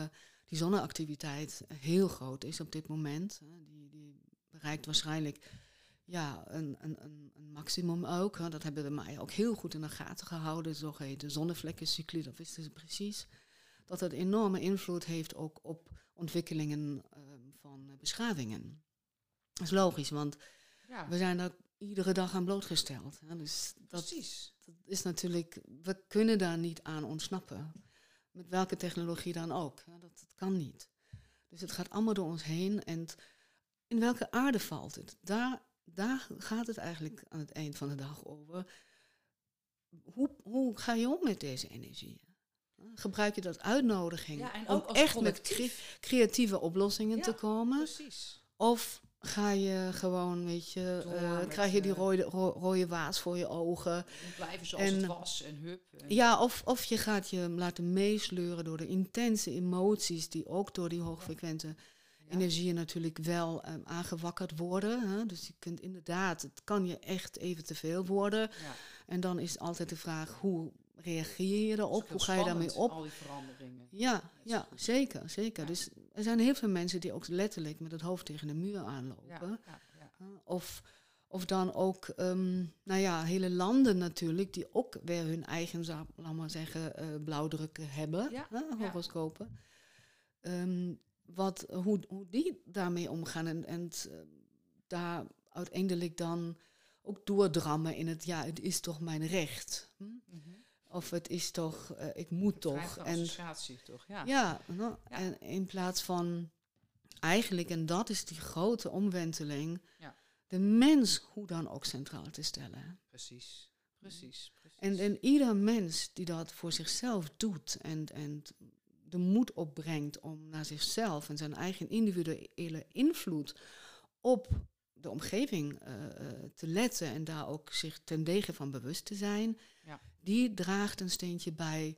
die zonneactiviteit heel groot is op dit moment. die, die bereikt waarschijnlijk ja, een, een, een, maximum ook. Hè. Dat hebben we mij ook heel goed in de gaten gehouden. De zogeheten zonnevlekkencycli, dat wisten ze precies. Dat het enorme invloed heeft ook op ontwikkelingen uh, van beschavingen. Dat is logisch, want ja. we zijn daar iedere dag aan blootgesteld. Hè. Dus dat, precies. dat is natuurlijk, we kunnen daar niet aan ontsnappen. Met welke technologie dan ook. Hè. Dat, dat kan niet. Dus het gaat allemaal door ons heen. En in welke aarde valt het? Daar daar gaat het eigenlijk aan het eind van de dag over. Hoe, hoe ga je om met deze energie? Gebruik je dat uitnodiging ja, om echt met creatieve oplossingen ja, te komen? Precies. Of ga je gewoon, weet je, uh, krijg je die eh, rode, ro rode waas voor je ogen. En blijven zoals en, het was en hup. En ja, of, of je gaat je laten meesleuren door de intense emoties die ook door die hoogfrequente energieën natuurlijk wel um, aangewakkerd worden. Hè? Dus je kunt inderdaad, het kan je echt even te veel worden. Ja. En dan is altijd de vraag, hoe reageer je erop? Hoe ga je daarmee op? Al die veranderingen. Ja, ja zeker, zeker. Ja. Dus er zijn heel veel mensen die ook letterlijk met het hoofd tegen de muur aanlopen. Of, of dan ook, um, nou ja, hele landen natuurlijk, die ook weer hun eigen, laat maar zeggen, uh, blauwdrukken hebben, hè, horoscopen. Um, wat, hoe, hoe die daarmee omgaan en, en uh, daar uiteindelijk dan ook doordrammen in het, ja, het is toch mijn recht. Hm? Mm -hmm. Of het is toch, uh, ik moet toch. En associatie toch, ja. Ja, no, ja, en in plaats van eigenlijk, en dat is die grote omwenteling, ja. de mens hoe dan ook centraal te stellen. Precies, precies. precies. En, en ieder mens die dat voor zichzelf doet en, en de moed opbrengt om naar zichzelf en zijn eigen individuele invloed op de omgeving uh, te letten en daar ook zich ten dege van bewust te zijn, ja. Die draagt een steentje bij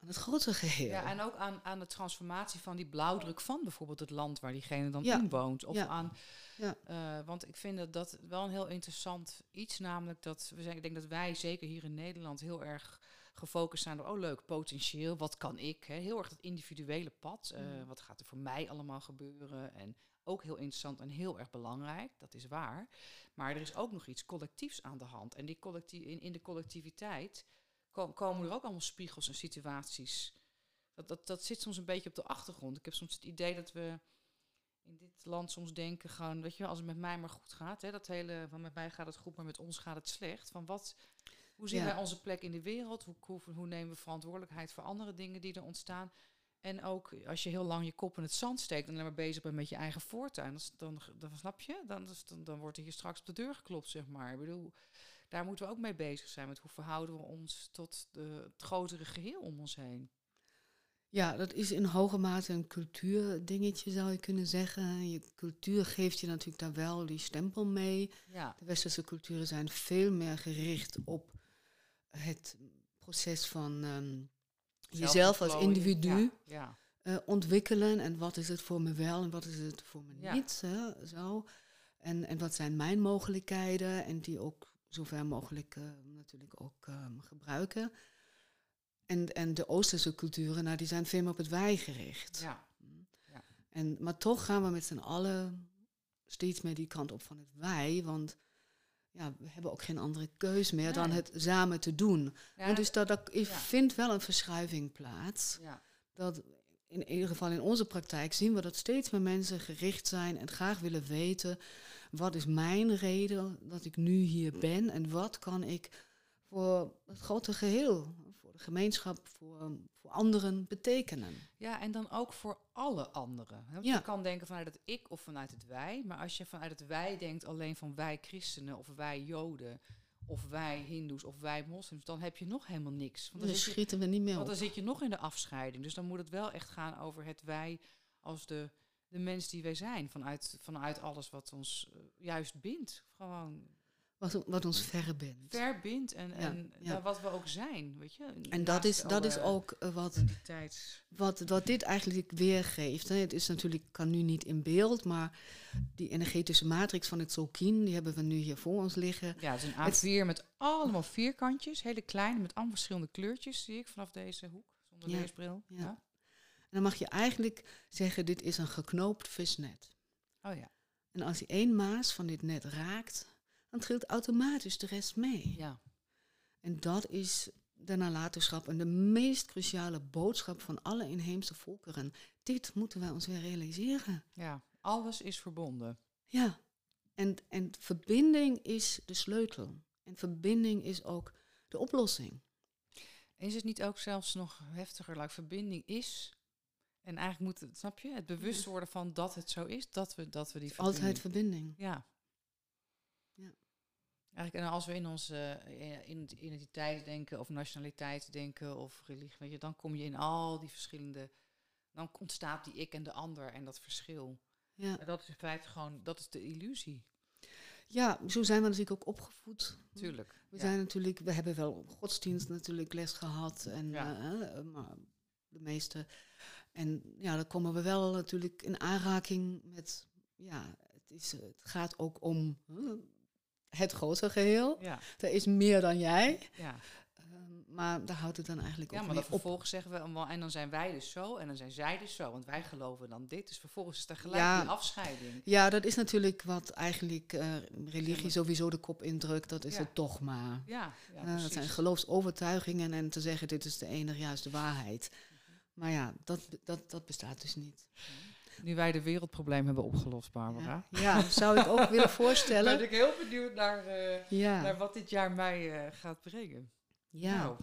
aan het grote geheel. Ja, en ook aan, aan de transformatie van die blauwdruk van bijvoorbeeld het land waar diegene dan ja. in woont. Of ja. aan, ja. Uh, want ik vind dat, dat wel een heel interessant iets, namelijk dat we zijn, ik denk dat wij zeker hier in Nederland heel erg gefocust zijn op, oh leuk, potentieel, wat kan ik? Hè? Heel erg het individuele pad, uh, mm. wat gaat er voor mij allemaal gebeuren? En ook heel interessant en heel erg belangrijk, dat is waar. Maar er is ook nog iets collectiefs aan de hand. En die collectie in, in de collectiviteit komen er ook allemaal spiegels en situaties. Dat, dat, dat zit soms een beetje op de achtergrond. Ik heb soms het idee dat we in dit land soms denken gewoon, weet je, als het met mij maar goed gaat, hè, dat hele van met mij gaat het goed, maar met ons gaat het slecht. Van wat, hoe zien Ja. wij onze plek in de wereld? Hoe, hoe, hoe nemen we verantwoordelijkheid voor andere dingen die er ontstaan? En ook als je heel lang je kop in het zand steekt en alleen maar bezig bent met je eigen voortuin, dan, dan, dan snap je, dan, dan, dan wordt er hier straks op de deur geklopt, zeg maar. Ik bedoel, daar moeten we ook mee bezig zijn met hoe verhouden we ons tot de, het grotere geheel om ons heen. Ja, dat is in hoge mate een cultuurdingetje, zou je kunnen zeggen. Je cultuur geeft je natuurlijk daar wel die stempel mee. Ja, De westerse culturen zijn veel meer gericht op het proces van ehm, jezelf als individu Ja, eh, ontwikkelen. En wat is het voor me wel en wat is het voor me niet. Hè, zo. En, en wat zijn mijn mogelijkheden en die ook zover mogelijk eh, natuurlijk ook ehm, gebruiken. En, en de Oosterse culturen, nou, die zijn veel meer op het wij gericht. ja, En, maar toch gaan we met z'n allen steeds meer die kant op van het wij. Want ja, we hebben ook geen andere keus meer dan het samen te doen. en dus dat, dat ik vind wel een verschuiving plaats. Dat in ieder geval in onze praktijk zien we dat steeds meer mensen gericht zijn en graag willen weten wat is mijn reden dat ik nu hier ben en wat kan ik voor het grote geheel, voor de gemeenschap, voor, voor anderen betekenen. Ja, en dan ook voor alle anderen. Want Je kan denken vanuit het ik of vanuit het wij, maar als je vanuit het wij denkt alleen van wij christenen of wij joden of wij hindoes of wij moslims, dan heb je nog helemaal niks. Want dan, schieten we niet meer Want dan zit je nog in de afscheiding. Dus dan moet het wel echt gaan over het wij als de, de mens die wij zijn. Vanuit, vanuit alles wat ons eh, juist bindt. Gewoon wat, wat ons verbindt. Verbindt en, en ja. wat we ook zijn, weet je. En dat is, dat is ook uh, wat, wat, wat dit eigenlijk weergeeft. Hè. Het is natuurlijk, kan nu niet in beeld, maar die energetische matrix van het Solkin, die hebben we nu hier voor ons liggen. Ja, het is een A4 met allemaal vierkantjes, hele kleine, met allemaal verschillende kleurtjes, zie ik vanaf deze hoek, zonder ja. leesbril. Ja. Dan mag je eigenlijk zeggen, dit is een geknoopt visnet. Oh ja. En als je één maas van dit net raakt, dan trilt automatisch de rest mee. Ja. En dat is de nalatenschap en de meest cruciale boodschap van alle inheemse volkeren. Dit moeten wij ons weer realiseren. Ja, alles is verbonden. Ja, en, en verbinding is de sleutel. En verbinding is ook de oplossing. Is het niet ook zelfs nog heftiger? Like, verbinding is. En eigenlijk moet het, snap je, het bewust worden van dat het zo is, dat we, dat we die verbinding... Altijd verbinding. Ja. Eigenlijk, en als we in onze uh, in identiteit denken, of nationaliteit denken, of religie, weet je, dan kom je in al die verschillende. Dan ontstaat die ik en de ander en dat verschil. Ja. En dat is in feite gewoon, dat is de illusie. Ja, zo zijn we natuurlijk ook opgevoed. Tuurlijk. We zijn natuurlijk, we hebben wel godsdienst natuurlijk les gehad en ja. uh, maar de meeste. En ja, dan komen we wel natuurlijk in aanraking met, ja, het, is, het gaat ook om het grote geheel. Ja. Er is meer dan jij. Ja. Ehm, maar daar houdt het dan eigenlijk ja, op. Ja, maar dan vervolgens zeggen we, en dan zijn wij dus zo en dan zijn zij dus zo, want wij geloven dan dit. Dus vervolgens is er gelijk ja, die afscheiding. Ja, dat is natuurlijk wat eigenlijk uh, religie sowieso de kop indrukt. Dat is het dogma. Ja, ja uh, dat zijn geloofsovertuigingen en te zeggen dit is de enige juiste waarheid. Maar ja, dat, dat, dat bestaat dus niet. Nu wij de wereldprobleem hebben opgelost, Barbara. Ja, ja zou ik ook willen voorstellen. Ben ik heel benieuwd naar, uh, naar wat dit jaar mij uh, gaat brengen. Ja. Nou.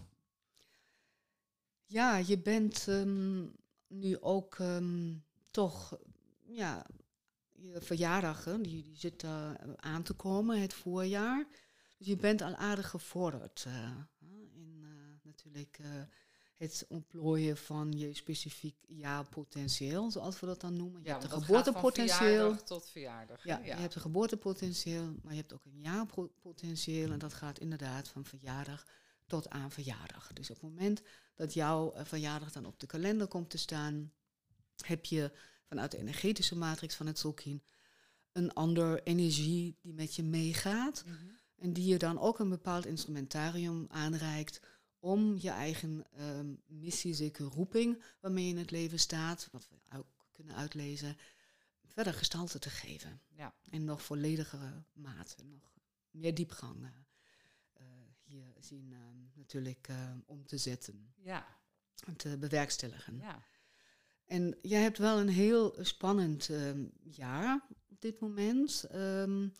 Ja, je bent um, nu ook um, toch, ja, je verjaardag, hè, die, die zit uh, aan te komen, het voorjaar. Dus je bent al aardig gevorderd. in natuurlijk het ontplooien van je specifiek jaarpotentieel, zoals we dat dan noemen. Je ja, hebt een geboortepotentieel. tot verjaardag. Ja, je hebt een geboortepotentieel, maar je hebt ook een jaarpotentieel. En dat gaat inderdaad van verjaardag tot aan verjaardag. Dus op het moment dat jouw uh, verjaardag dan op de kalender komt te staan, heb je vanuit de energetische matrix van het Zolkin een ander energie die met je meegaat. Mhm. En die je dan ook een bepaald instrumentarium aanreikt om je eigen um, missie, zeker roeping waarmee je in het leven staat, wat we ook kunnen uitlezen, verder gestalte te geven. Ja. En nog volledigere mate, nog meer diepgang uh, hier zien uh, natuurlijk uh, om te zetten. Ja. En te bewerkstelligen. Ja. En jij hebt wel een heel spannend ehm, jaar op dit moment. Um,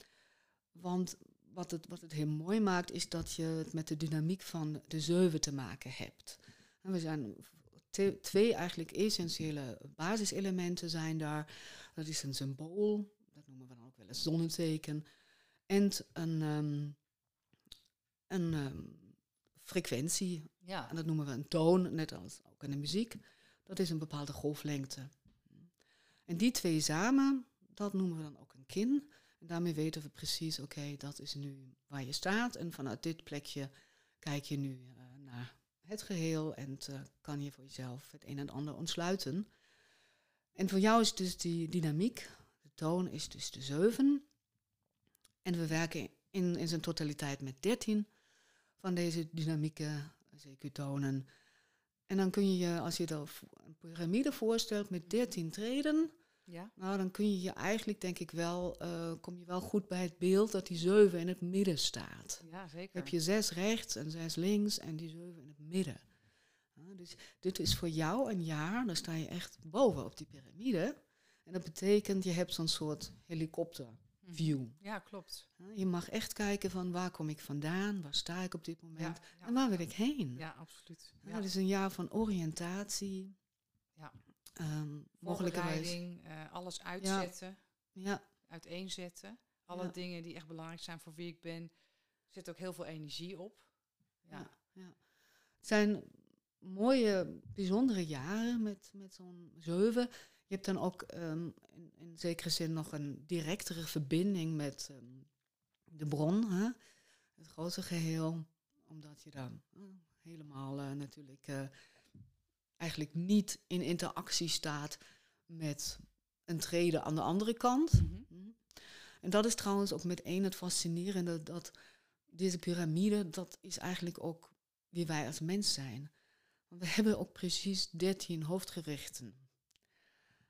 want wat het, wat het heel mooi maakt, is dat je het met de dynamiek van de zeven te maken hebt. En we zijn twee eigenlijk essentiële basiselementen zijn daar. Dat is een symbool, dat noemen we dan ook wel eens zonneteken. En een, um, een um, frequentie, ja. en dat noemen we een toon, net als ook in de muziek. Dat is een bepaalde golflengte. En die twee samen, dat noemen we dan ook een kin. En daarmee weten we precies, oké, dat is nu waar je staat. En vanuit dit plekje kijk je nu uh, naar het geheel en uh, kan je voor jezelf het een en ander ontsluiten. En voor jou is dus die dynamiek, de toon is dus de zeven. En we werken in, in zijn totaliteit met dertien van deze dynamieke CQ-tonen. En dan kun je je, als je er een piramide voorstelt met dertien treden, Ja. Nou, dan kun je je eigenlijk, denk ik wel, uh, kom je wel goed bij het beeld dat die zeven in het midden staat. Ja, zeker. heb je zes rechts en zes links en die zeven in het midden. dus dit is voor jou een jaar, dan sta je echt boven op die piramide. En dat betekent, je hebt zo'n soort helikopterview. Mhm. Ja, klopt. Je mag echt kijken van waar kom ik vandaan, waar sta ik op dit moment en waar wil ik heen. Ja, absoluut. Ja. Het is een jaar van oriëntatie. Ja. Um, mogelijkerwijs. Uh, alles uitzetten. Ja. Uiteenzetten. Alle dingen die echt belangrijk zijn voor wie ik ben. zit ook heel veel energie op. Ja. ja. Het zijn mooie, bijzondere jaren met, met zo'n zeven. Je hebt dan ook ehm, in, in, zekere zin nog een directere verbinding met ehm, de bron, hè? het grote geheel, omdat je dan uh, helemaal uh, natuurlijk eigenlijk niet in interactie staat met een treden aan de andere kant. Mm -hmm. En dat is trouwens ook meteen het fascinerende dat deze piramide, dat is eigenlijk ook wie wij als mens zijn. Want we hebben ook precies dertien hoofdgerichten.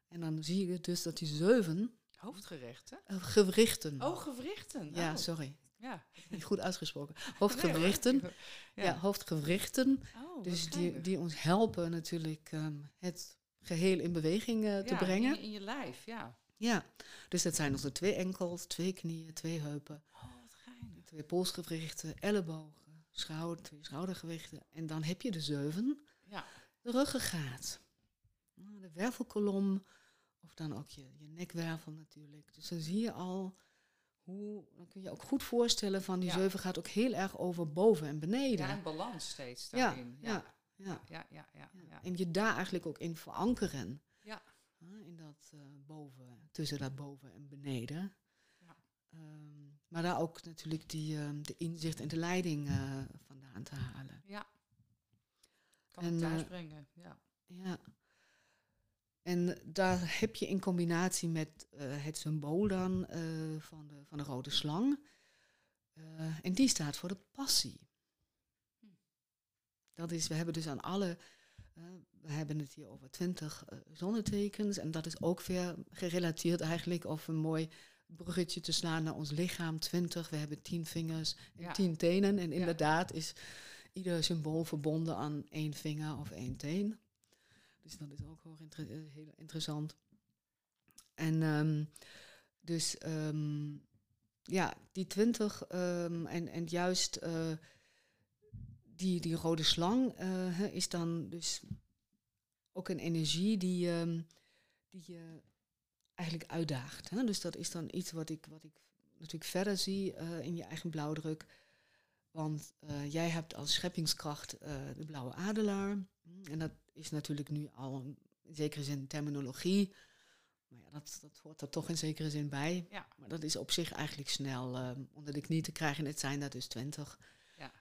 En dan zie je dus dat die zeven... Hoofdgerechten? Uh, gewrichten. Oh, gewrichten. Ja, oh. sorry. Ja. Niet goed uitgesproken. Hoofdgewrichten. ja. ja. hoofdgewrichten. Oh, dus die, die ons helpen natuurlijk um, het geheel in beweging uh, te brengen. In, in je lijf, ja. Ja, dus dat zijn onze twee enkels, twee knieën, twee heupen. Oh, wat geinig. Twee polsgewrichten, ellebogen, schouder, twee schoudergewichten. En dan heb je de zeven. Ja. De ruggengraat. Nou, de wervelkolom, of dan ook je, je nekwervel natuurlijk. Dus dan zie je al hoe, dan kun je ook goed voorstellen van die ja. zeven gaat ook heel erg over boven en beneden. Ja, en balans steeds daarin. Ja, ja. Ja, ja, ja, ja, En je daar eigenlijk ook in verankeren. Ja. in dat uh, boven, tussen dat boven en beneden. Ja. Um, maar daar ook natuurlijk die, um, de inzicht en de leiding uh, vandaan te halen. Ja. Kan en, thuis uh, brengen, ja. Ja. En daar heb je in combinatie met uh, het symbool dan uh, van, de, van de rode slang. Uh, en die staat voor de passie. Dat is, we hebben dus aan alle, we hebben het hier over twintig zonnetekens. En dat is ook weer gerelateerd eigenlijk of een mooi bruggetje te slaan naar ons lichaam. Twintig, we hebben tien vingers en ja. tien tenen. En inderdaad ja. is ieder symbool verbonden aan één vinger of één teen. Dus dat is ook heel, inter heel interessant. En um, dus um, ja, die twintig um, en, en juist uh, die, die rode slang uh, is dan dus ook een energie die, die je eigenlijk uitdaagt. Hè? Dus dat is dan iets wat ik, wat ik natuurlijk verder zie in je eigen blauwdruk. Want jij hebt als scheppingskracht de blauwe adelaar. En dat is natuurlijk nu al een, in zekere zin terminologie. Maar ja, dat, dat hoort er toch in zekere zin bij. Ja. Maar dat is op zich eigenlijk snel uh, onder de knie te krijgen. Het zijn dat dus twintig. Ja.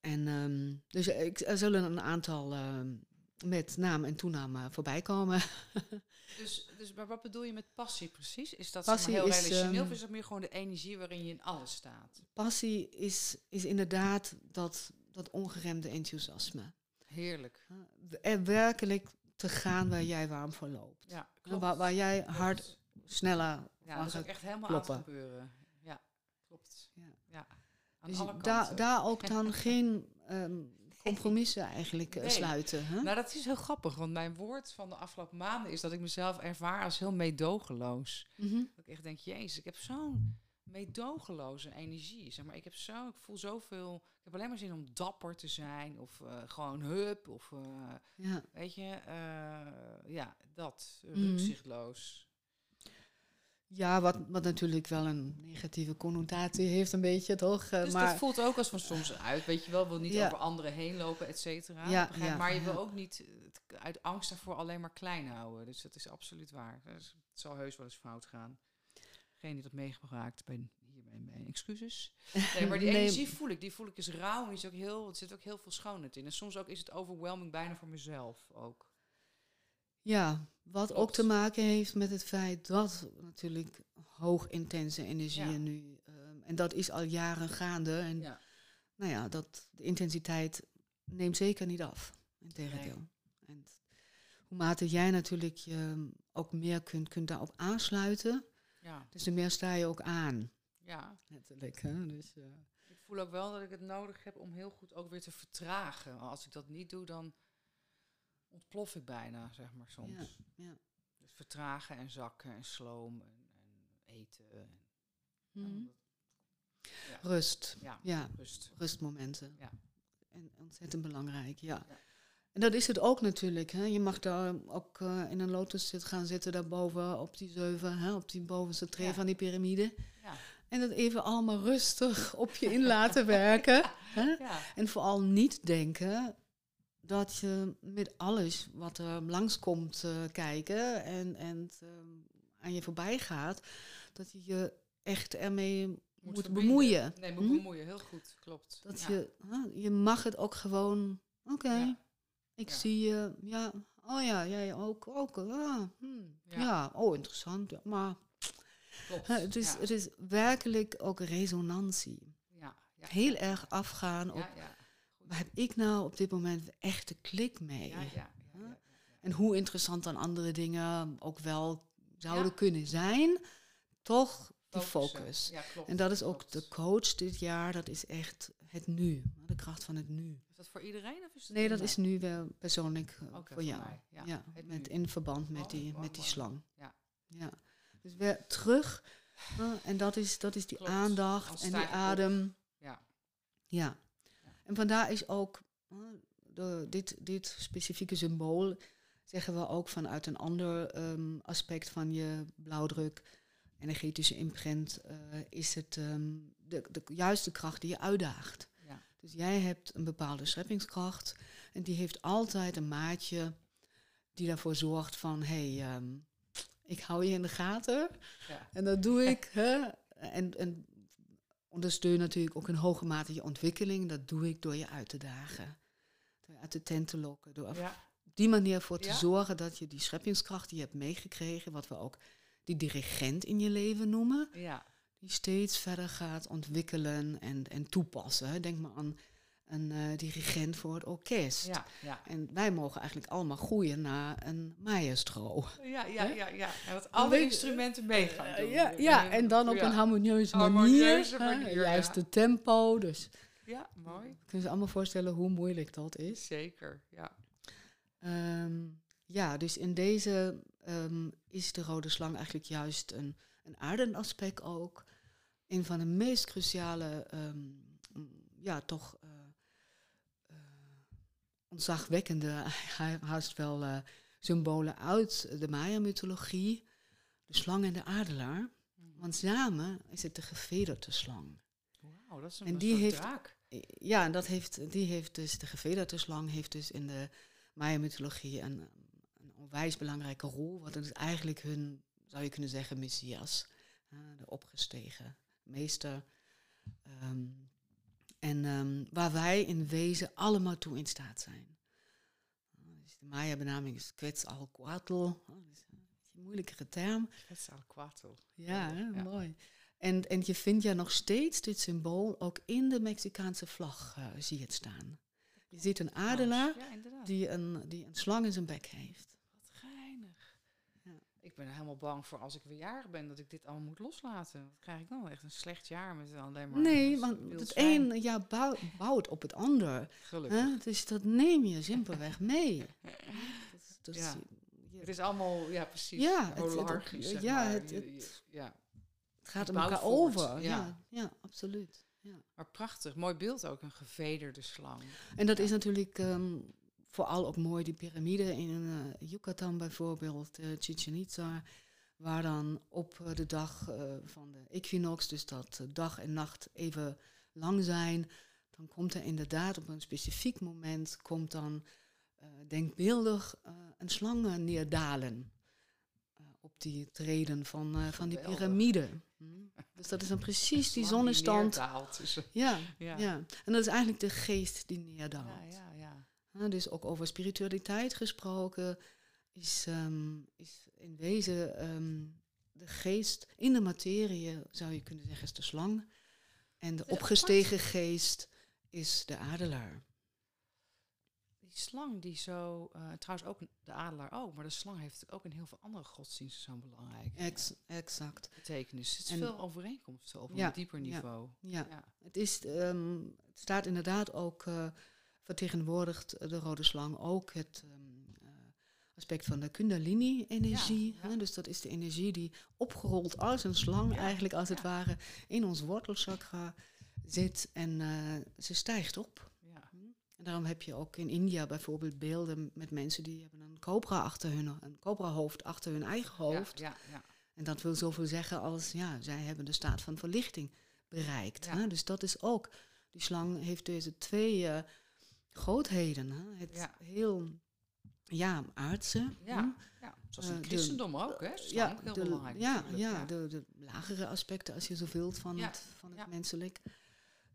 En um, dus ik, er zullen een aantal met naam en toename voorbij komen. dus, dus maar wat bedoel je met passie precies? Is dat passie heel is, relationeel um, of is dat meer gewoon de energie waarin je in alles staat? Passie is, is inderdaad dat, dat ongeremde enthousiasme. Heerlijk. Er werkelijk te gaan waar jij warm voor loopt. Ja, klopt. Waar, waar jij hard sneller Ja, dat is ook echt helemaal kloppen. aan het gebeuren. Ja, klopt. Ja. ja. Aan Dus alle daar, daar ook dan geen um, compromissen eigenlijk Nee. sluiten. Hè? Nou, dat is heel grappig, want mijn woord van de afgelopen maanden is dat ik mezelf ervaar als heel meedogenloos. Mhm. Dat ik echt denk, jezus, ik heb zo'n meedogenloze energie. Zeg maar, ik heb zo, ik voel zoveel. Heb alleen maar zin om dapper te zijn of eh, gewoon hup of eh, Ja. weet je, eh, ja, dat Mhm. rukzichtloos. Ja, wat, wat natuurlijk wel een negatieve connotatie heeft, een beetje toch? Dus maar dat voelt ook als van soms uit, weet je wel, wil niet Ja. over anderen heen lopen, et cetera. Ja, maar je wil ook niet uit angst daarvoor alleen maar klein houden. Dus dat is absoluut waar. Dus het zal heus wel eens fout gaan. Geen die dat meegemaakt ben mijn excuses. Nee, maar die Nee. energie voel ik. Die voel ik is rauw. en Die is ook heel, er zit ook heel veel schoonheid in. En soms ook is het overwhelming bijna voor mezelf ook. ja, wat Klopt. ook te maken heeft met het feit dat natuurlijk hoog intense energieën Ja. nu, ehm, en dat is al jaren gaande. En Ja. nou ja, dat, de intensiteit neemt zeker niet af. Integendeel. En hoe mate jij natuurlijk je ook meer kunt, kunt daarop aansluiten, ja. dus de meer sta je ook aan. Ja. Letterlijk. Hè? Dus, uh, ik voel ook wel dat ik het nodig heb om heel goed ook weer te vertragen. Als ik dat niet doe, dan ontplof ik bijna, zeg maar soms. Ja, ja. Dus vertragen en zakken en sloom en, en eten. En, mm ja. Rust. Ja, ja, rust. Rustmomenten. Ja. En ontzettend belangrijk, ja. ja. En dat is het ook natuurlijk. Hè. Je mag daar ook uh, in een lotus zit gaan zitten daarboven op die zeven, hè, op die bovenste tree van die piramide. Ja. En dat even allemaal rustig op je in laten werken. Hè? Ja. En vooral niet denken dat je met alles wat er langskomt uh, kijken en, en uh, aan je voorbij gaat, dat je je echt ermee moet, moet bemoeien. Nee, moet hm? bemoeien, heel goed, klopt. Dat je, huh, je mag het ook gewoon, oké, okay, ik zie je, ja, oh ja, jij ook, ook, ah, ja. ja. oh interessant, maar Klopt, het, is, werkelijk ook resonantie. Ja, Heel erg afgaan op, waar heb ik nou op dit moment de echte klik mee? En hoe interessant dan andere dingen ook wel zouden kunnen zijn, toch die focus. Ja, klopt, en dat is klopt. ook de coach dit jaar, dat is echt het nu, de kracht van het nu. Is dat voor iedereen of is Nee, dat is nu wel persoonlijk okay, voor jou. Ja, met, in verband met Oh, die, met die slang. Ja. Ja. Dus weer terug. en dat is, dat is die Klopt. aandacht en die adem. Ja. Ja. En vandaar is ook de, dit, dit specifieke symbool, zeggen we ook vanuit een ander um, aspect van je blauwdruk, energetische imprint, uh, is het um, de, de juiste kracht die je uitdaagt. Ja. Dus jij hebt een bepaalde scheppingskracht en die heeft altijd een maatje die daarvoor zorgt van, hé, hey, um, ik hou je in de gaten Ja. en dat doe ik. hè? En, en ondersteun natuurlijk ook in hoge mate je ontwikkeling. Dat doe ik door je uit te dagen. Door je uit de tent te lokken. Door Ja. op die manier voor te Ja. zorgen dat je die scheppingskracht die je hebt meegekregen, wat we ook die dirigent in je leven noemen, Ja. die steeds verder gaat ontwikkelen en, en toepassen. Denk maar aan een eh, dirigent voor het orkest. Ja. Ja. En wij mogen eigenlijk allemaal groeien naar een maestro. Ja, ja, ja, ja. En dat alle instrumenten mee gaan Eh, doen. ja, ja, en dan op een harmonieuze manier. Hè, manier, ja. juiste tempo. Dus Ja, mooi. je kunt je allemaal voorstellen hoe moeilijk dat is. Zeker, ja. Ehm, ja, dus in deze ehm, is de rode slang eigenlijk juist een, een aardenaspect ook. Een van de meest cruciale, ehm, ja, toch ontzagwekkende, haast wel eh, symbolen uit de Maya-mythologie. De slang en de adelaar. Want samen is het de gevederde slang. Wauw, dat is een, En die heeft- draak. Ja, en dat heeft, die heeft dus, de gevederde slang heeft dus in de Maya-mythologie een, een onwijs belangrijke rol. Want het is eigenlijk hun, zou je kunnen zeggen, messias. de opgestegen meester. Ehm, en ehm, waar wij in wezen allemaal toe in staat zijn. Uh, dus de Maya-benaming is Quetzalcoatl. Dat is een moeilijkere term. Quetzalcoatl. Ja, mooi. En, en je vindt ja nog steeds dit symbool ook in de Mexicaanse vlag, eh, zie je het staan. Je ziet een adelaar Ja, inderdaad. die een, die een slang in zijn bek heeft. Ik ben helemaal bang voor als ik weer jarig ben dat ik dit allemaal moet loslaten. Wat krijg ik dan? Echt een slecht jaar met alleen maar... nee, want het een ja, bouw- bouwt op het ander. Gelukkig. Hè? Dus dat neem je simpelweg mee. Dat Ja. Het is allemaal, ja precies, Ja, het- het- holarchisch, zeg ja, maar. het- Je- het- je- ja, het gaat om elkaar voort, over. ja. Ja, ja, absoluut. Ja. maar prachtig. Mooi beeld ook, een gevederde slang. En dat is natuurlijk ehm, vooral ook mooi, die piramide in eh Yucatan bijvoorbeeld, eh Chichen Itza, waar dan op eh, de dag van de equinox, dus dat dag en nacht even lang zijn, dan komt er inderdaad op een specifiek moment, komt dan denkbeeldig een slang neerdalen. op die treden van, van die piramide. Hm. Dus dat is dan precies die zonnestand. neerdaalt tussen- Ja, Ja. ja. en dat is eigenlijk de geest die neerdaalt. Ja, dus ook over spiritualiteit gesproken, is, ehm, is in wezen ehm, de geest in de materie, zou je kunnen zeggen, is de slang. En de opgestegen geest is de adelaar. die slang die zo, uh, trouwens ook de adelaar ook, maar de slang heeft ook in heel veel andere godsdiensten zo'n belangrijk Ex exact. betekenis. Het is veel overeenkomsten op een dieper niveau. Ja, ja. Het, is, um, het staat inderdaad ook, uh, vertegenwoordigt de rode slang ook het um, uh, aspect van de kundalini-energie. Ja, dus dat is de energie die opgerold als een slang eigenlijk als het ware in ons wortelchakra zit en ze stijgt op. En daarom heb je ook in India bijvoorbeeld beelden met mensen die hebben een cobra achter hun, een cobra hoofd achter hun eigen hoofd. Ja, ja, En dat wil zoveel zeggen als, ja, zij hebben de staat van verlichting bereikt. Hè? Dus dat is ook, die slang heeft deze twee uh, grootheden. Hè? Het heel, ja, aardse. Ja, ja. zoals in het uh, christendom ook, hè? Ja, heel de, belangrijk. Ja, ja, De, de lagere aspecten, als je zo wilt, van het, van het menselijk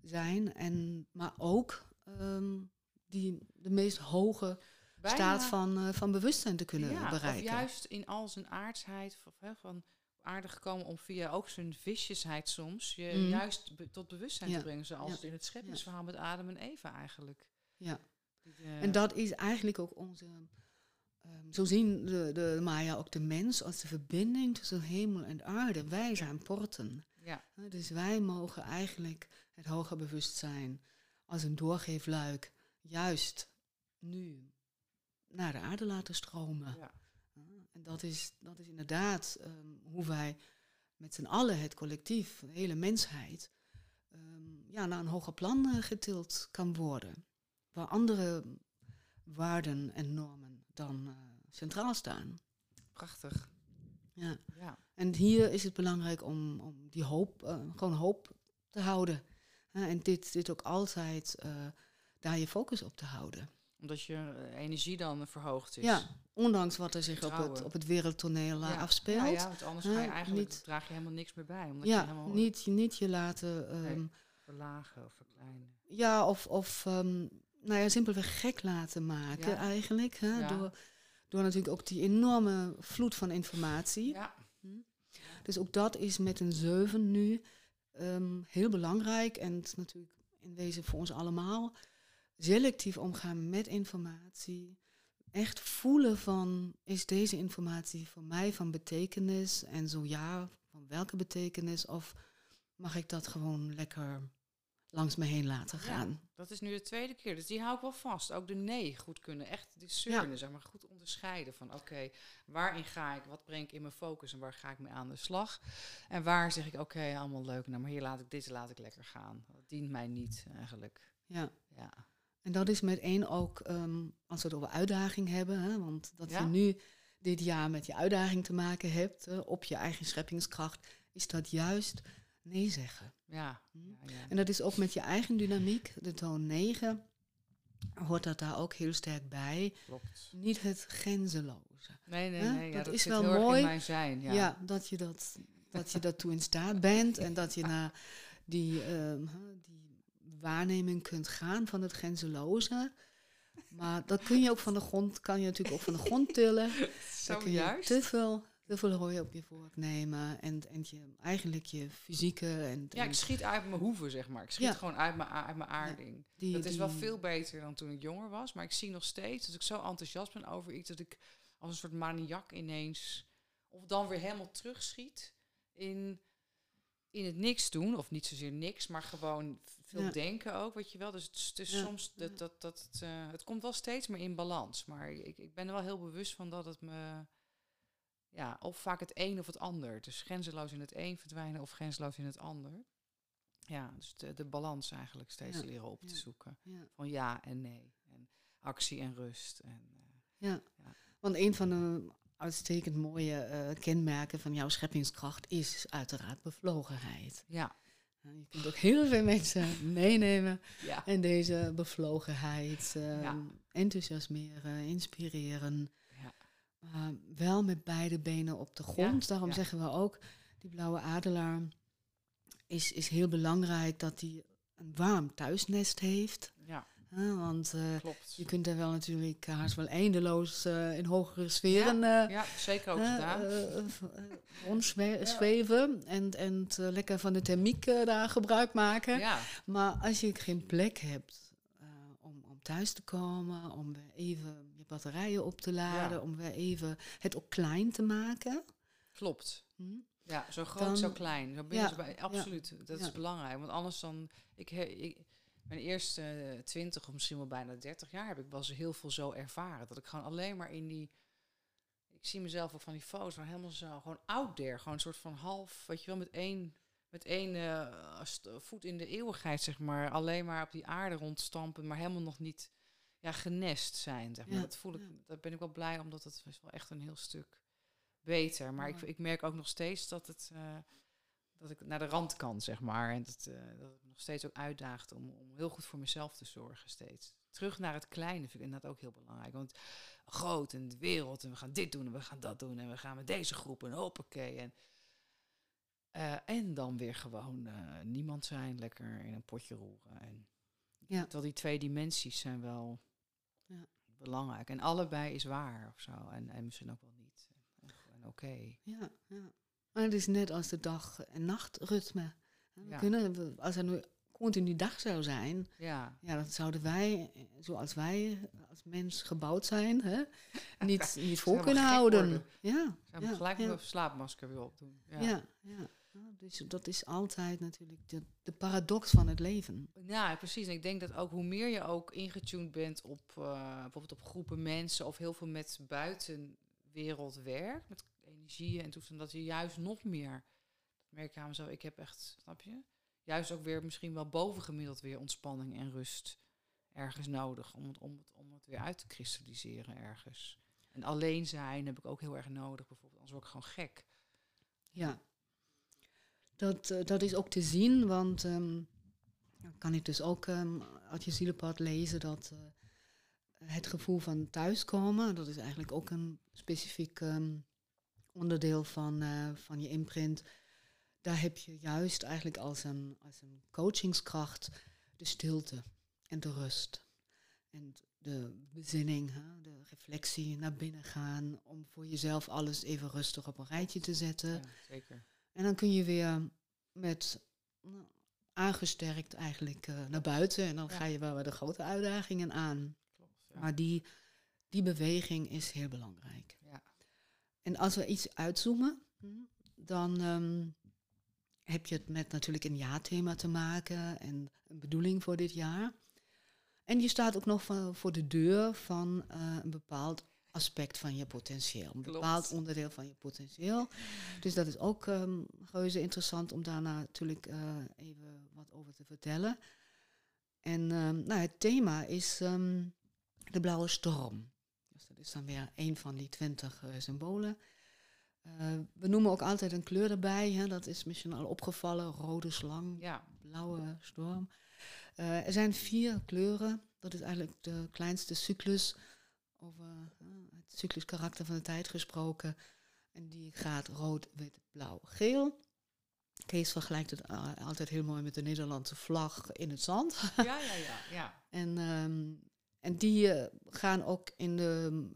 zijn. En, maar ook um, die de meest hoge staat van, uh, van bewustzijn te kunnen bereiken. Of juist in al zijn aardsheid, of, hè, van aardig gekomen om via ook zijn visjesheid soms, je mm. juist tot bewustzijn te brengen. Zoals het in het scheppingsverhaal met Adam en Eva eigenlijk. Ja. Uh, en dat is eigenlijk ook onze. Um, zo zien de, de Maya ook de mens als de verbinding tussen hemel en aarde. Wij zijn porten. Ja. Dus wij mogen eigenlijk het hoger bewustzijn als een doorgeefluik juist nu naar de aarde laten stromen. Ja. en dat is, dat is inderdaad um, hoe wij met z'n allen, het collectief, de hele mensheid, um, ja, naar een hoger plan uh, getild kan worden. Waar andere waarden en normen dan uh, centraal staan. Prachtig. Ja. ja. En hier is het belangrijk om, om die hoop, uh, gewoon hoop te houden. en dit, dit ook altijd daar je focus op te houden. Omdat je eh, energie dan verhoogd is. Ja, ondanks wat er zich op het, op het wereldtoneel eh, afspeelt. Ja, ja, want anders ga je eigenlijk, niet, draag je helemaal niks meer bij. Omdat ja, je helemaal niet, niet je laten... Um, verlagen of verkleinen. Ja, of, of um, nou ja, simpelweg gek laten maken eigenlijk. Hè, door, door natuurlijk ook die enorme vloed van informatie. Ja. Hm. Dus ook dat is met een zeven nu um, heel belangrijk. En natuurlijk in wezen voor ons allemaal selectief omgaan met informatie. Echt voelen van, is deze informatie voor mij van betekenis? En zo ja, van welke betekenis? Of mag ik dat gewoon lekker langs me heen laten gaan? dat is nu de tweede keer, dus die hou ik wel vast. Ook de nee goed kunnen, echt discernen, ja. zeg maar, goed onderscheiden van oké, waarin ga ik, wat breng ik in mijn focus en waar ga ik mee aan de slag? En waar zeg ik oké, allemaal leuk, nou maar hier laat ik dit laat ik lekker gaan. Dat dient mij niet eigenlijk. Ja. ja. En dat is met één ook, ehm, als we het over uitdaging hebben, hè, want dat je nu dit jaar met je uitdaging te maken hebt, op je eigen scheppingskracht, is dat juist nee zeggen. Ja. Hm? ja, ja. En dat is ook met je eigen dynamiek, de toon 9, hoort dat daar ook heel sterk bij. Klopt. Niet het grenzeloze. Nee, nee, nee. dat, is wel mooi. Zijn, ja. ja, dat je dat, dat je daartoe in staat bent en dat je naar die, um, die waarneming kunt gaan van het grenzeloze. Maar dat kun je ook van de grond, kan je natuurlijk ook van de grond tillen. Zo Dan kun je juist. te veel, te veel hooi op je vork nemen. En, en je, eigenlijk je fysieke... En, ja, ik schiet uit mijn hoeven, zeg maar. Ik schiet gewoon uit mijn, uit mijn aarding. die, dat is wel veel beter dan toen ik jonger was. Maar ik zie nog steeds dat ik zo enthousiast ben over iets... dat ik als een soort maniak ineens... of dan weer helemaal terugschiet in in het niks doen, of niet zozeer niks, maar gewoon veel denken ook, weet je wel. Dus het, is soms dat, dat, dat het, uh, het komt wel steeds meer in balans. Maar ik, ik ben er wel heel bewust van dat het me, ja, of vaak het een of het ander. Dus grenzeloos in het een verdwijnen of grenzeloos in het ander. Ja, dus de, de balans eigenlijk steeds leren op te zoeken. Van ja en nee. En actie en rust. En, uh, ja. want een van de uitstekend mooie uh, kenmerken van jouw scheppingskracht is uiteraard bevlogenheid. Ja. je kunt ook heel veel mensen meenemen en deze bevlogenheid uh, enthousiasmeren, inspireren. Uh, wel met beide benen op de grond. Daarom zeggen we ook, die blauwe adelaar is, is heel belangrijk dat hij een warm thuisnest heeft. Ja want uh, je kunt er wel natuurlijk haast wel eindeloos uh, in hogere sferen ja, uh, ja zeker ook rondzweven en, en lekker van de thermiek daar gebruik maken. Ja. Maar als je geen plek hebt om, om thuis te komen, om even je batterijen op te laden, om weer even het ook klein te maken. Klopt. Hm? Ja, zo groot, zo klein. Zo ja, bij, absoluut, dat is belangrijk. Want anders dan, ik, ik mijn eerste twintig of misschien wel bijna dertig jaar heb ik wel heel veel zo ervaren. Dat ik gewoon alleen maar in die ik zie mezelf ook van die foto's, maar helemaal zo gewoon out there. Gewoon een soort van half, weet je wel, met één, met één uh, voet in de eeuwigheid, zeg maar. Alleen maar op die aarde rondstampen, maar helemaal nog niet ja, genest zijn, zeg maar. Dat voel ik, daar ben ik wel blij, omdat het is wel echt een heel stuk beter. Maar ik, ik merk ook nog steeds dat het... Uh, dat ik naar de rand kan, zeg maar. En dat, uh, dat het nog steeds ook uitdaagt om, om heel goed voor mezelf te zorgen steeds. Terug naar het kleine vind ik inderdaad ook heel belangrijk. Want groot en de wereld en we gaan dit doen en we gaan dat doen en we gaan met deze groep en hoppakee. En, uh, en dan weer gewoon niemand zijn, lekker in een potje roeren. En ja. Terwijl die twee dimensies zijn wel ja. belangrijk. En allebei is waar of zo. En, en misschien ook wel niet. En, oké. Ja, ja. Maar het is net als de dag- en nachtritme. We ja. kunnen, als er nu continu dag zou zijn, ja. Ja, dan zouden wij, zoals wij als mens gebouwd zijn, hè, niet, niet vol kunnen houden. Ja, Zou ja, gelijk een slaapmasker weer opdoen. Ja, ja, ja. Dus dat is altijd natuurlijk de, de, paradox van het leven. Ja, precies. En ik denk dat ook hoe meer je ook ingetuned bent op uh, bijvoorbeeld op groepen mensen of heel veel met buitenwereld werkt, met energieën en toestanden, dat je juist nog meer, dat merk ik aan mezelf, ik heb echt, snap je? juist ook weer misschien wel bovengemiddeld weer ontspanning en rust ergens nodig om het, om het, om het weer uit te kristalliseren ergens. En alleen zijn heb ik ook heel erg nodig, bijvoorbeeld, anders word ik gewoon gek. Ja, dat, uh, dat is ook te zien, want um, kan ik dus ook um, uit je zielenpad lezen dat uh, het gevoel van thuiskomen, dat is eigenlijk ook een specifiek um, onderdeel van, uh, van je imprint daar heb je juist eigenlijk als een, als een coachingskracht de stilte en de rust. En de bezinning, hè, de reflectie naar binnen gaan, om voor jezelf alles even rustig op een rijtje te zetten. Ja, zeker. En dan kun je weer met nou, aangesterkt eigenlijk uh, naar buiten en dan ga je wel weer de grote uitdagingen aan. Klopt, ja. Maar die, die beweging is heel belangrijk. Ja. En als we iets uitzoomen, hm, dan um, heb je het met natuurlijk een jaarthema te maken en een bedoeling voor dit jaar. En je staat ook nog voor de deur van uh, een bepaald aspect van je potentieel. Een bepaald onderdeel van je potentieel. Dus dat is ook um, reuze interessant om daar natuurlijk uh, even wat over te vertellen. En um, nou, het thema is um, de blauwe storm. Dus dat is dan weer een van die twintig uh, symbolen. Uh, we noemen ook altijd een kleur erbij. Hè. Dat is misschien al opgevallen. Rode slang, ja. blauwe storm. Er zijn vier kleuren. Dat is eigenlijk de kleinste cyclus. Over uh, het cycluskarakter van de tijd gesproken. En die gaat rood, wit, blauw, geel. Kees vergelijkt het altijd heel mooi met de Nederlandse vlag in het zand. Ja, ja, ja. ja. en, um, en die gaan ook in de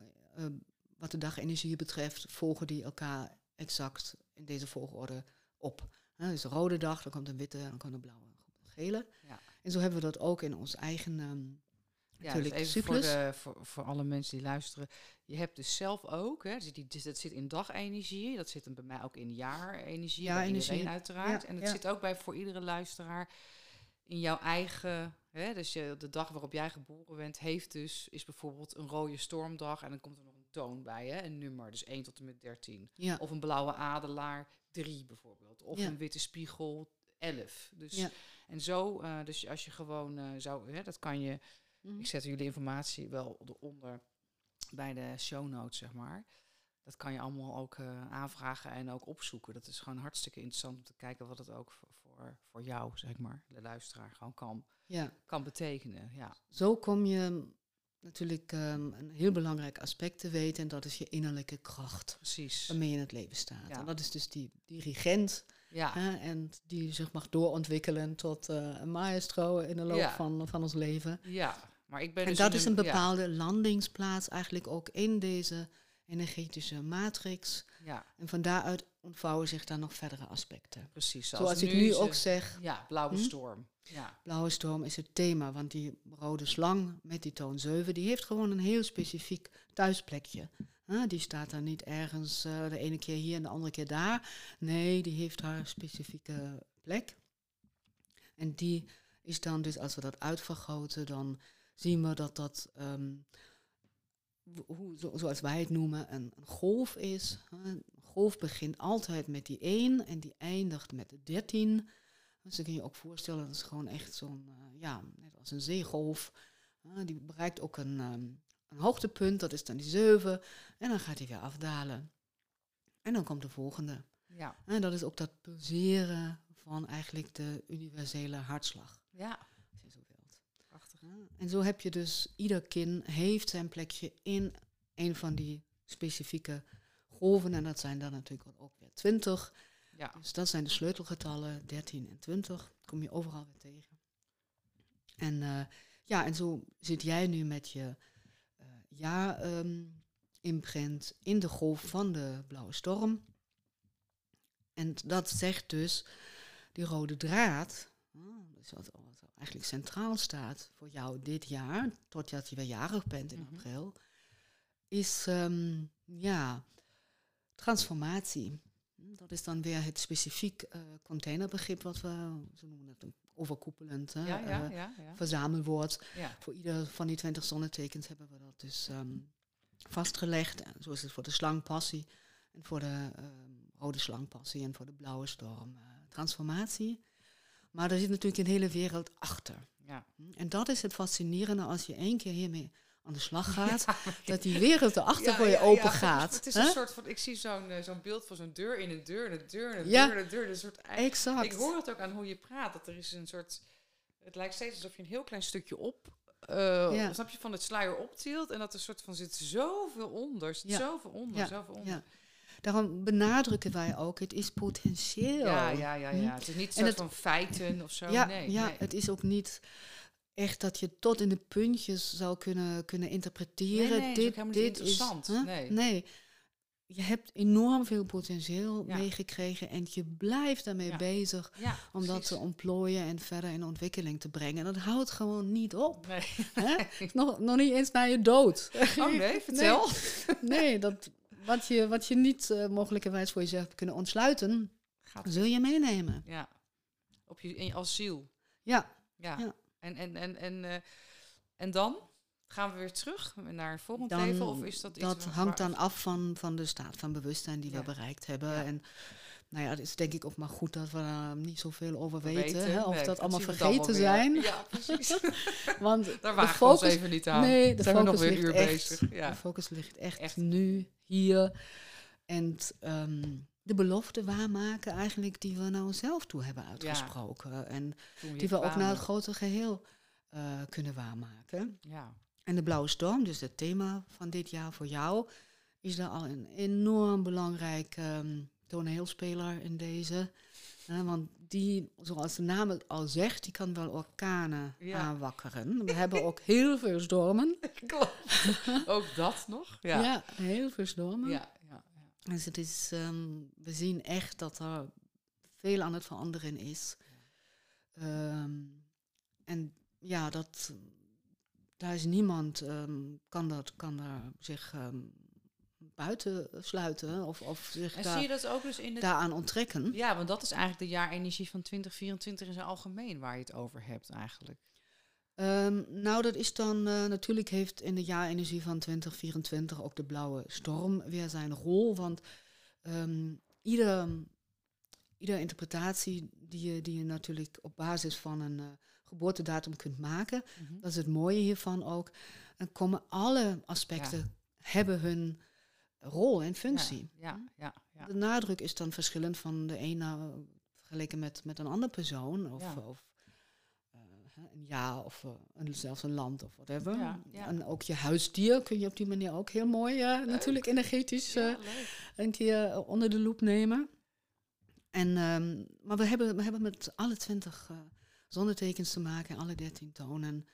wat de dagenergie betreft, volgen die elkaar exact in deze volgorde op. Dus de rode dag, dan komt een witte, dan komt een blauwe, dan komt een gele. Ja. En zo hebben we dat ook in ons eigen um, ja, dus even. Voor, de, voor, voor alle mensen die luisteren. Je hebt dus zelf ook, hè, dus die, dat zit in dagenergie, dat zit bij mij ook in jaarenergie, ja, bij iedereen uiteraard. en het zit ook bij voor iedere luisteraar in jouw eigen Hè, dus je, de dag waarop jij geboren bent, heeft dus, is bijvoorbeeld een rode stormdag. En dan komt er nog een toon bij, hè, een nummer. Dus 1 tot en met 13. Ja. Of een blauwe adelaar, 3 bijvoorbeeld. Of een witte spiegel, 11. Dus. En zo, uh, dus als je gewoon uh, zou, hè, dat kan je, mm. ik zet jullie informatie wel eronder bij de show notes, zeg maar. Dat kan je allemaal ook uh, aanvragen en ook opzoeken. Dat is gewoon hartstikke interessant om te kijken wat het ook voor, voor, voor jou, zeg maar, de luisteraar, gewoon kan ja. kan betekenen. Ja. Zo kom je natuurlijk um, een heel belangrijk aspect te weten en dat is je innerlijke kracht. Precies. Waarmee je in het leven staat. En dat is dus die dirigent. Ja. Hè, en die zich mag doorontwikkelen tot uh, een maestro in de loop van, van ons leven. Ja, maar ik ben En dus dat is een bepaalde landingsplaats eigenlijk ook in deze energetische matrix. Ja. En van daaruit ontvouwen zich dan nog verdere aspecten. Precies. Zoals, ik nu ook zeg. Ja, blauwe hm? storm. Ja. Blauwe storm is het thema, want die rode slang met die toon 7, die heeft gewoon een heel specifiek thuisplekje. die staat dan niet ergens uh, de ene keer hier en de andere keer daar. Nee, die heeft haar specifieke plek. En die is dan dus, als we dat uitvergroten, dan zien we dat dat, um, hoe, zoals wij het noemen, een, een golf is. Een golf begint altijd met die 1 en die eindigt met de 13. Dus dan kun je ook voorstellen, dat is gewoon echt zo'n, uh, ja, net als een zeegolf. Uh, die bereikt ook een, um, een hoogtepunt, dat is dan die 7. En dan gaat hij weer afdalen. En dan komt de volgende. Ja. En dat is ook dat pulseren van eigenlijk de universele hartslag. Ja. Als je zo wilt. Prachtig. En zo heb je dus, ieder kin heeft zijn plekje in een van die specifieke golven. En dat zijn dan natuurlijk ook weer 20. Ja. Dus dat zijn de sleutelgetallen, 13 en 20. kom je overal weer tegen. En uh, ja, en zo zit jij nu met je uh, ja-imprint um, in de golf van de blauwe storm. En dat zegt dus, die rode draad, dus wat, wat, eigenlijk centraal staat voor jou dit jaar, totdat je weer jarig bent in mm -hmm. april, is um, ja, transformatie. Dat is dan weer het specifiek uh, containerbegrip wat we, zo noemen het een overkoepelend ja, ja, uh, ja, verzamelwoord. Voor ieder van die twintig zonnetekens hebben we dat dus um, vastgelegd. En zo is het voor de slangpassie en voor de um, rode slangpassie en voor de blauwe storm uh, transformatie. Maar er zit natuurlijk een hele wereld achter. Ja. En dat is het fascinerende als je één keer hiermee aan de slag gaat, dat die wereld erachter voor je open gaat. Het is een soort van, ik zie zo'n uh, zo'n beeld van zo'n deur in een deur, een deur, een deur, een deur. Een soort, exact. Ik hoor het ook aan hoe je praat, dat er is een soort, het lijkt steeds alsof je een heel klein stukje op, uh, snap je, van het sluier optilt en dat er soort van zit zoveel onder, zit zoveel onder, zoveel onder. Daarom benadrukken wij ook, het is potentieel. Ja, ja, ja, ja. Het is niet soort van feiten of zo. Ja, nee, ja het is ook niet echt dat je tot in de puntjes zou kunnen, kunnen interpreteren. Nee, dit, dit interessant. Is, nee. nee. Je hebt enorm veel potentieel meegekregen en je blijft daarmee bezig om dat te ontplooien en verder in ontwikkeling te brengen. En dat houdt gewoon niet op. Nee. nog, nog niet eens naar je dood. Oh nee, vertel. Nee, dat, wat, je, wat je niet uh, mogelijkerwijs voor jezelf kunnen ontsluiten, Gaat zul je meenemen. Ja, op je, in, als ziel. Ja. ja. En, en, en, en, uh, en dan? Gaan we weer terug naar een volgend dan, leven? Of is dat iets dat hangt dan af van, van de staat van bewustzijn die we bereikt hebben. Ja. En nou ja, het is denk ik ook maar goed dat we daar niet zoveel over weten. weten hè, of nee, dat allemaal vergeten zijn. Ja, precies. Want daar we ons even niet aan. Nee, de zijn focus we nog weer een uur echt, bezig. Ja. De focus ligt echt, echt. nu, hier. En um, de belofte waarmaken eigenlijk die we naar onszelf toe hebben uitgesproken. Ja. En die we ook naar het grote geheel uh, kunnen waarmaken. Ja. En de blauwe storm, dus het thema van dit jaar voor jou, is daar al een enorm belangrijk um, toneelspeler in deze. Uh, want die, zoals de naam het al zegt, die kan wel orkanen ja. aanwakkeren. We hebben ook heel veel stormen. Klopt. ook dat nog? Ja, ja heel veel stormen. Ja, dus het is, um, we zien echt dat er veel aan het veranderen is. Um, en ja, dat, daar is niemand um, kan, dat, kan daar zich buiten sluiten of, of zich en zie je dat ook dus in het... daaraan onttrekken. Ja, want dat is eigenlijk de jaarenergie van 2024 in zijn algemeen waar je het over hebt eigenlijk. Um, nou, dat is dan uh, natuurlijk heeft in de jaarenergie van 2024 ook de blauwe storm weer zijn rol. Want um, ieder, iedere interpretatie die je, die je natuurlijk op basis van een uh, geboortedatum kunt maken, mm -hmm. dat is het mooie hiervan ook. Dan komen alle aspecten ja. hebben hun rol en functie. Ja, ja, ja, De nadruk is dan verschillend van de ene vergeleken met, met een andere persoon. Of, of een ja of uh, een, zelfs een land of whatever. Ja, ja. En ook je huisdier kun je op die manier ook heel mooi uh, natuurlijk energetisch uh, een keer onder de loep nemen. En, um, maar we hebben, we hebben met alle twintig zonnetekens te maken, alle dertien tonen.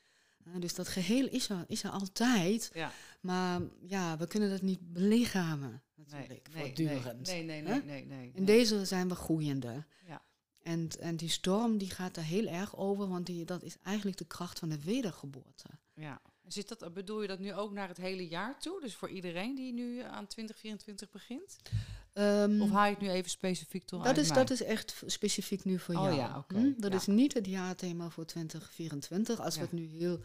dus dat geheel is er, is er altijd. Ja. Maar ja, we kunnen dat niet belichamen natuurlijk, nee, voortdurend. Nee, nee, nee, nee, nee, In deze zijn we groeiende. Ja. En, en die storm die gaat er heel erg over, want die, dat is eigenlijk de kracht van de wedergeboorte. Ja. Zit dat, bedoel je dat nu ook naar het hele jaar toe? Dus voor iedereen die nu aan 2024 begint? Um, of haal je het nu even specifiek toe dat is, Dat is echt specifiek nu voor oh, jou. Ja, okay. hm? Dat is niet het jaarthema voor 2024, als we het nu heel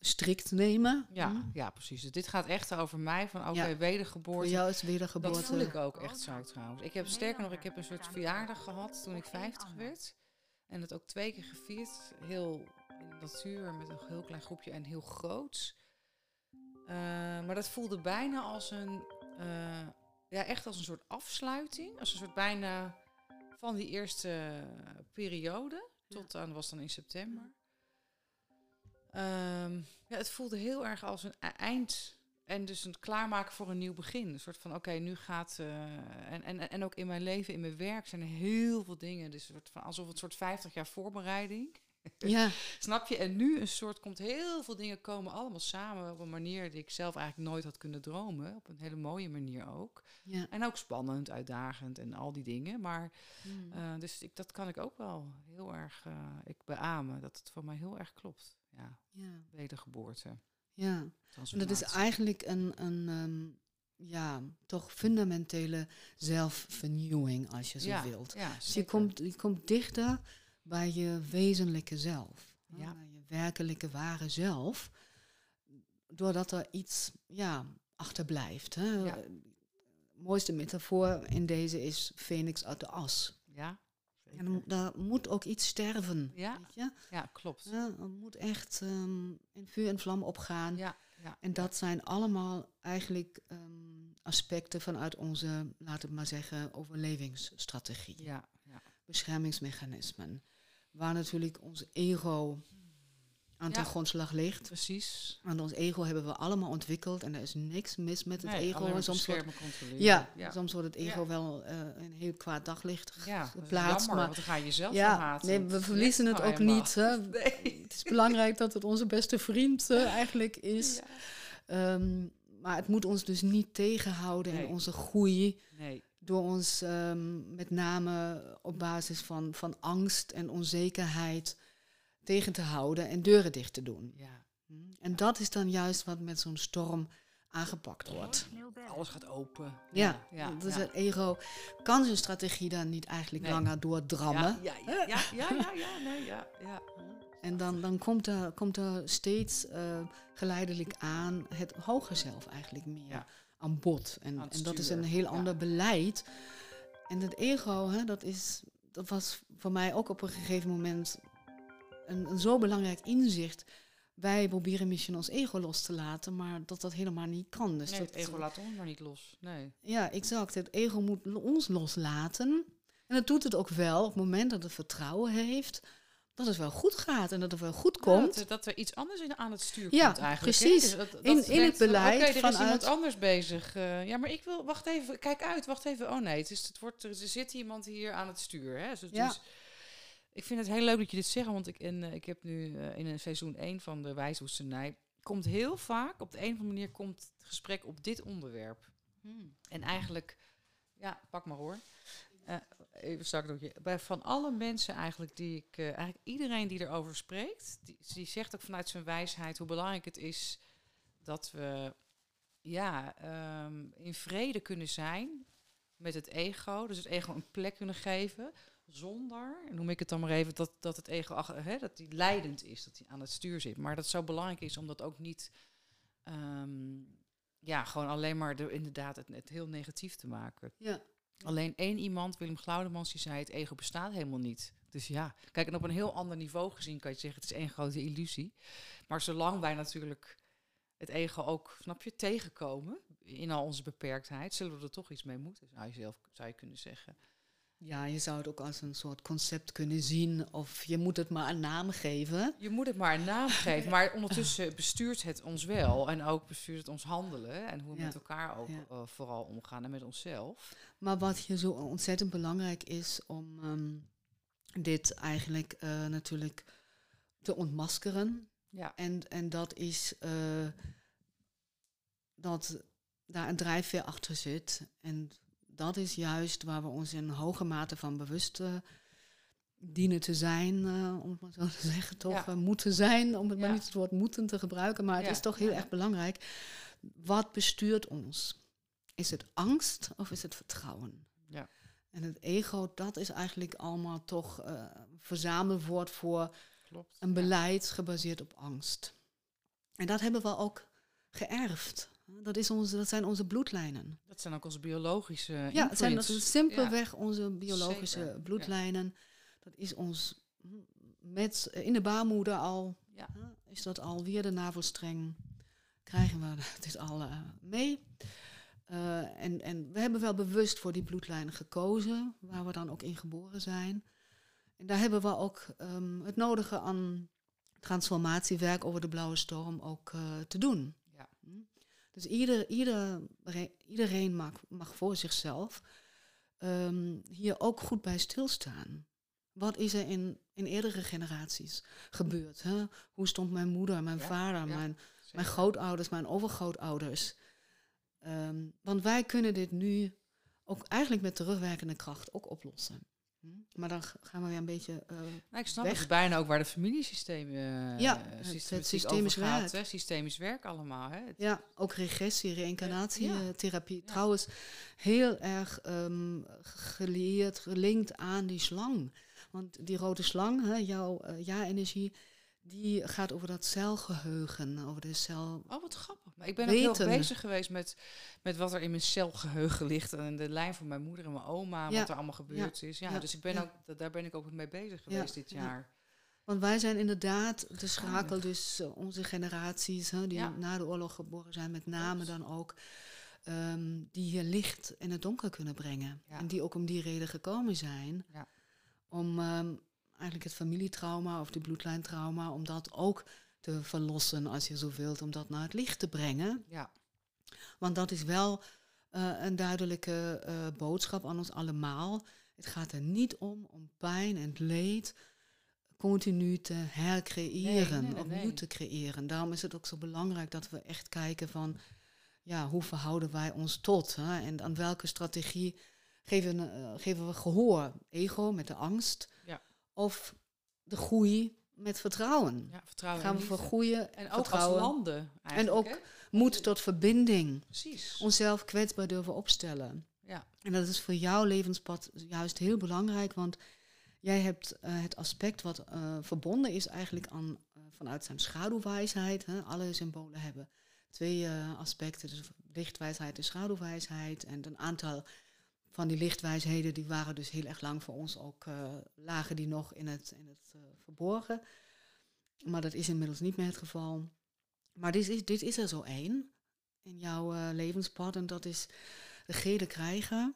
strikt nemen. Ja, hm? ja, precies. Dus dit gaat echt over mij, van oké, okay, wedergeboorte. Voor jou is wedergeboorte. Dat voel ik ook echt zo trouwens. Ik heb sterker nog, ik heb een soort verjaardag gehad toen ik 50 werd. En het ook twee keer gevierd. Heel in de natuur met een heel klein groepje en heel groot. Uh, maar dat voelde bijna als een, uh, ja, echt als een soort afsluiting. Als een soort bijna van die eerste periode. Tot aan, was dan in september. Um, ja, het voelde heel erg als een e-, eind. En dus een klaarmaken voor een nieuw begin. Een soort van, oké, nu gaat... Uh, en, en, en ook in mijn leven, in mijn werk zijn er heel veel dingen. Dus een soort van, alsof het een soort 50 jaar voorbereiding. Ja. Snap je? En nu een soort komt heel veel dingen komen allemaal samen op een manier die ik zelf eigenlijk nooit had kunnen dromen. Op een hele mooie manier ook. Ja. En ook spannend, uitdagend en al die dingen. Maar hmm. uh, dus ik, dat kan ik ook wel heel erg uh, ik beamen dat het voor mij heel erg klopt. Ja. ja. Wedergeboorte. Ja. Dat is eigenlijk een, een um, ja, toch fundamentele zelfvernieuwing, als je zo ja, wilt. Ja, dus je komt, je komt dichter bij je wezenlijke zelf. Ja. je werkelijke ware zelf. Doordat er iets ja, achterblijft. Hè. Ja. mooiste metafoor in deze is Phoenix uit de as. Ja. En daar moet ook iets sterven. Ja, weet je? ja klopt. Ja, er moet echt um, in vuur en vlam opgaan. Ja, ja, en dat zijn allemaal eigenlijk um, aspecten vanuit onze, laten we maar zeggen, overlevingsstrategie. Ja, ja. Beschermingsmechanismen waar natuurlijk ons ego aan ten grondslag ligt. Precies. Want ons ego hebben we allemaal ontwikkeld en er is niks mis met het ego. En soms wordt, ja, ja, soms wordt het ego wel uh, een heel kwaad daglicht geplaatst. maar want dan ga je zelf ja, haten. Nee, we verliezen het ook niet. Hè. Nee. Het is belangrijk dat het onze beste vriend uh, eigenlijk is. Um, maar het moet ons dus niet tegenhouden in onze groei. Nee door ons um, met name op basis van, van angst en onzekerheid tegen te houden en deuren dicht te doen. Ja. Hm? En dat is dan juist wat met zo'n storm aangepakt wordt. Alles gaat open. Ja, ja, dus het ego kan zijn strategie dan niet eigenlijk langer doordrammen. Ja, ja, ja, ja, ja, ja, nee, ja, ja. En dan, dan komt, er, komt er steeds uh, geleidelijk aan het hoger zelf eigenlijk meer aan bod. En, en dat is een heel ander beleid. En het ego, hè, dat, is, dat was voor mij ook op een gegeven moment een, een zo belangrijk inzicht. Wij proberen misschien ons ego los te laten, maar dat dat helemaal niet kan. Dus nee, het ego laat ons maar niet los. Nee. Ja, exact. Het ego moet ons loslaten. En dat doet het ook wel op het moment dat het vertrouwen heeft dat het wel goed gaat en dat het wel goed komt. dat, dat, er iets anders in, aan het stuur komt eigenlijk. Precies, dus dat, in, in het beleid. Oké, er is iemand anders bezig. Uh, ja, maar ik wil, wacht even, kijk uit, wacht even. Oh nee, het, is, het wordt, er zit iemand hier aan het stuur. Hè? Dus, ja. Dus, ik vind het heel leuk dat je dit zegt, want ik, in, uh, ik heb nu uh, in een seizoen 1 van de Wijswoestenij... komt heel vaak, op de een of andere manier, komt het gesprek op dit onderwerp. Hmm. En eigenlijk, ja, pak maar hoor. Uh, even nog. Bij van alle mensen eigenlijk die ik, uh, eigenlijk iedereen die erover spreekt, die, die, zegt ook vanuit zijn wijsheid hoe belangrijk het is dat we ja, um, in vrede kunnen zijn met het ego. Dus het ego een plek kunnen geven. Zonder, noem ik het dan maar even, dat, dat het ego hè, dat die leidend is, dat hij aan het stuur zit. Maar dat het zo belangrijk is om dat ook niet um, ja, gewoon alleen maar de, inderdaad het, het heel negatief te maken. Ja. Alleen één iemand, Willem Glaudemans, die zei het ego bestaat helemaal niet. Dus ja, kijk, en op een heel ander niveau gezien kan je zeggen, het is één grote illusie. Maar zolang wij natuurlijk het ego ook, snap je, tegenkomen in al onze beperktheid, zullen we er toch iets mee moeten, zou je zelf zou je kunnen zeggen. Ja, je zou het ook als een soort concept kunnen zien. Of je moet het maar een naam geven. Je moet het maar een naam geven. Maar ondertussen bestuurt het ons wel. En ook bestuurt het ons handelen. En hoe we met elkaar ook uh, vooral omgaan en met onszelf. Maar wat hier zo ontzettend belangrijk is om um, dit eigenlijk uh, natuurlijk te ontmaskeren. Ja. En, en dat is uh, dat daar een drijfveer achter zit. En dat is juist waar we ons in hoge mate van bewust uh, dienen te zijn, uh, om het maar zo te zeggen, toch ja. moeten zijn, om het maar niet het woord moeten te gebruiken, maar het is toch heel erg belangrijk. Wat bestuurt ons? Is het angst of is het vertrouwen? Ja. En het ego, dat is eigenlijk allemaal toch uh, verzamelwoord voor Klopt, een beleid gebaseerd op angst. En dat hebben we ook geërfd. Dat, is onze, dat zijn onze bloedlijnen. Dat zijn ook onze biologische Ja, het zijn dat simpelweg onze biologische bloedlijnen. Dat is ons met in de baarmoeder al. Ja. Is dat al weer de navelstreng? Krijgen we dit al uh, mee? Uh, en, en we hebben wel bewust voor die bloedlijnen gekozen, waar we dan ook in geboren zijn. En daar hebben we ook um, het nodige aan transformatiewerk over de blauwe storm ook uh, te doen. Dus ieder, ieder, iedereen mag, mag voor zichzelf um, hier ook goed bij stilstaan. Wat is er in, in eerdere generaties gebeurd? Hè? Hoe stond mijn moeder, mijn vader, mijn, mijn grootouders, mijn overgrootouders? Um, want wij kunnen dit nu ook eigenlijk met terugwerkende kracht ook oplossen. Hm? Maar dan gaan we weer een beetje. Uh, nou, ik snap weg. het bijna ook waar de familiesystemen. Uh, ja, het, het systemisch werk. Hè? Systemisch werk allemaal. Hè? ja, ook regressie, reïncarnatietherapie. Ja. Trouwens, heel erg um, geleerd, gelinkt aan die slang. Want die rode slang, hè, jouw uh, ja-energie, die gaat over dat celgeheugen, over de cel. Oh, wat grappig. Maar ik ben ook heel bezig geweest met, met wat er in mijn celgeheugen ligt. En de lijn van mijn moeder en mijn oma, wat er allemaal gebeurd is. Ja, dus ik ben ook, daar ben ik ook mee bezig geweest dit jaar. Want wij zijn inderdaad de schakel, dus uh, onze generaties hè, die na de oorlog geboren zijn, met name dan ook, um, die hier licht in het donker kunnen brengen. En die ook om die reden gekomen zijn. Om um, eigenlijk het familietrauma of de bloedlijntrauma, om dat ook te verlossen, als je zo wilt, om dat naar het licht te brengen. Ja. Want dat is wel uh, een duidelijke uh, boodschap aan ons allemaal. Het gaat er niet om om pijn en leed continu te hercreëren, nee, nee, opnieuw nee. te creëren. Daarom is het ook zo belangrijk dat we echt kijken van, ja, hoe verhouden wij ons tot? Hè? En aan welke strategie geven, uh, geven we gehoor? Ego met de angst, of de groei met vertrouwen. Ja, vertrouwen Gaan we vergroeien en ook als landen. En ook moed tot verbinding. Precies. Onszelf kwetsbaar durven opstellen. Ja. En dat is voor jouw levenspad juist heel belangrijk, want jij hebt uh, het aspect wat uh, verbonden is eigenlijk aan uh, vanuit zijn schaduwwijsheid. Hè. Alle symbolen hebben twee aspecten, dus lichtwijsheid en schaduwwijsheid. En een aantal van die lichtwijsheden, die waren dus heel erg lang voor ons ook, uh, lagen die nog in het, in het uh, verborgen. Maar dat is inmiddels niet meer het geval. Maar dit is, dit is er zo één in jouw uh, levenspad en dat is de gele krijger.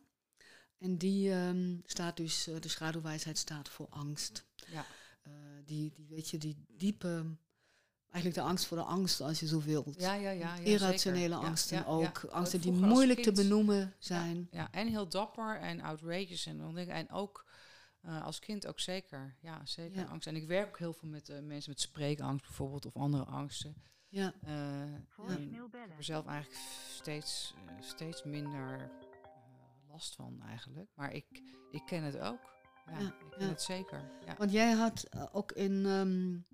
En die um, staat dus, de schaduwwijsheid staat voor angst. Ja. die, die, weet je, die diepe eigenlijk de angst voor de angst, als je zo wilt. Ja, ja, ja. ja Irrationele angsten ja, ook. Angsten die moeilijk te benoemen zijn. Ja, en heel dapper en outrageous. En, en ook uh, als kind ook zeker. Ja, zeker angst. En ik werk ook heel veel met uh, mensen met spreekangst bijvoorbeeld of andere angsten. Ja. Uh, ik heb er zelf eigenlijk steeds, steeds minder last van eigenlijk. Maar ik, ik ken het ook. Ja, ik ken het zeker. Want jij had ook in... Um,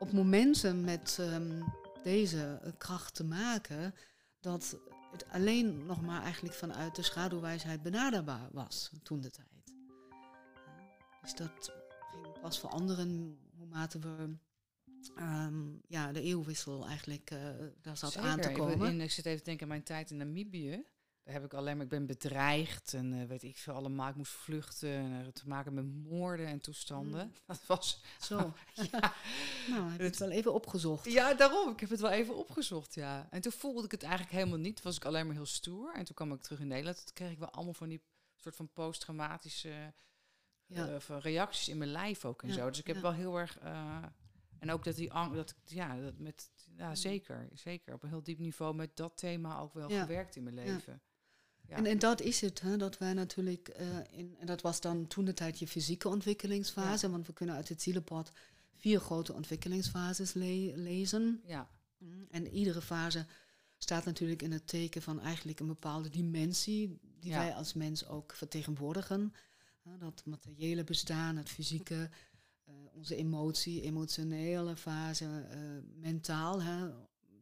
op momenten met um, deze kracht te maken dat het alleen nog maar eigenlijk vanuit de schaduwwijsheid benaderbaar was toen de tijd. dus dat ging pas veranderen hoe mate we um, ja, de eeuwwissel eigenlijk uh, daar zat Zeker, aan te komen. Ik, ik zit even te denken aan mijn tijd in Namibië. Heb ik alleen maar, ik ben bedreigd en uh, weet ik veel allemaal. Ik moest vluchten en uh, te maken met moorden en toestanden. Mm. Dat was zo. ja. Nou, heb je het wel even opgezocht? Ja, daarom. Ik heb het wel even opgezocht, ja. En toen voelde ik het eigenlijk helemaal niet. Was ik alleen maar heel stoer. En toen kwam ik terug in Nederland. Toen kreeg ik wel allemaal van die soort van posttraumatische ja. uh, reacties in mijn lijf ook en ja, zo. Dus ik heb wel heel erg. en ook dat die angst, dat ja, dat met, ja, mm. zeker, zeker op een heel diep niveau met dat thema ook wel gewerkt in mijn leven. En, en dat is het, hè, dat wij natuurlijk, uh, in, en dat was dan toen de tijd je fysieke ontwikkelingsfase, want we kunnen uit het zielenpad vier grote ontwikkelingsfases lezen. Ja. Mm, en iedere fase staat natuurlijk in het teken van eigenlijk een bepaalde dimensie die wij als mens ook vertegenwoordigen. dat materiële bestaan, het fysieke, uh, onze emotie, emotionele fase, uh, mentaal, hè,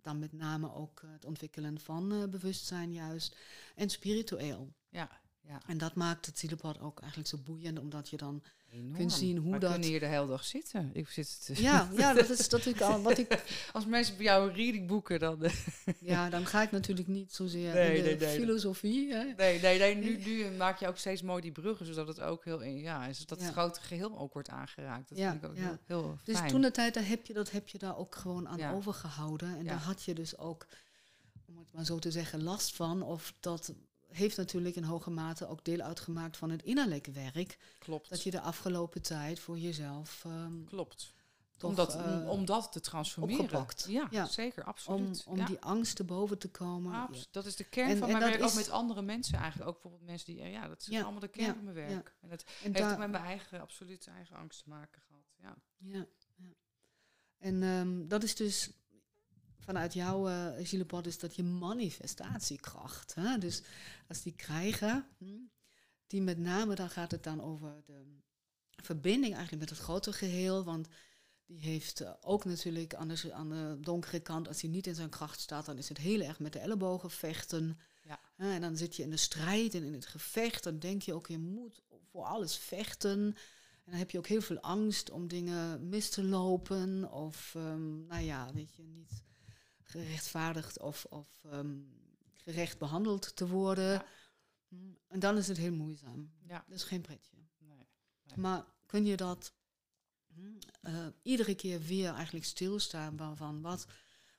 dan met name ook het ontwikkelen van uh, bewustzijn juist, en spiritueel. Ja, ja. En dat maakt het zielenpad ook eigenlijk zo boeiend, omdat je dan Enorm. kunt zien hoe maar dat... kunnen hier de hele dag zitten. Ik zit te... ja, ja, dat is dat ik al wat ik. Als mensen bij jou een reading boeken, dan. ja, dan ga ik natuurlijk niet zozeer nee, in de nee, filosofie. Hè? Nee, nee, nee. Nu, nu maak je ook steeds mooi die bruggen, zodat het ook heel ja, is dat het grote geheel ook wordt aangeraakt. Dat ja, vind ik ook ja. heel, heel Dus toen de tijd, daar heb je dat heb je daar ook gewoon aan overgehouden, en daar had je dus ook, om het maar zo te zeggen, last van, of dat heeft natuurlijk in hoge mate ook deel uitgemaakt van het innerlijke werk. Klopt. Dat je de afgelopen tijd voor jezelf. Um, Klopt. Toch, om, dat, uh, om dat te transformeren. Opgepakt. Ja, ja. zeker, absoluut. Om, om die angst te boven te komen. Ja, dat is de kern van mijn werk, ook met andere mensen eigenlijk. Ook bijvoorbeeld mensen die, ja, dat is allemaal de kern van mijn werk. En dat en heeft ook met mijn eigen, absoluut eigen angst te maken gehad. Ja, ja, En um, dat is dus vanuit jouw uh, zielebad is dat je manifestatiekracht. Hè? Dus als die krijgen, hm, die met name, dan gaat het dan over de verbinding eigenlijk met het grote geheel. Want die heeft uh, ook natuurlijk aan de, aan de donkere kant, als hij niet in zijn kracht staat, dan is het heel erg met de ellebogen vechten. Ja. en dan zit je in de strijd en in het gevecht. Dan denk je ook, je moet voor alles vechten. En dan heb je ook heel veel angst om dingen mis te lopen. Of, um, nou ja, weet je, niet gerechtvaardigd of, of ehm, gerecht behandeld te worden. Mm, en dan is het heel moeizaam. Ja. Dat is geen pretje. Nee, Maar kun je dat mm, eh, iedere keer weer eigenlijk stilstaan waarvan wat,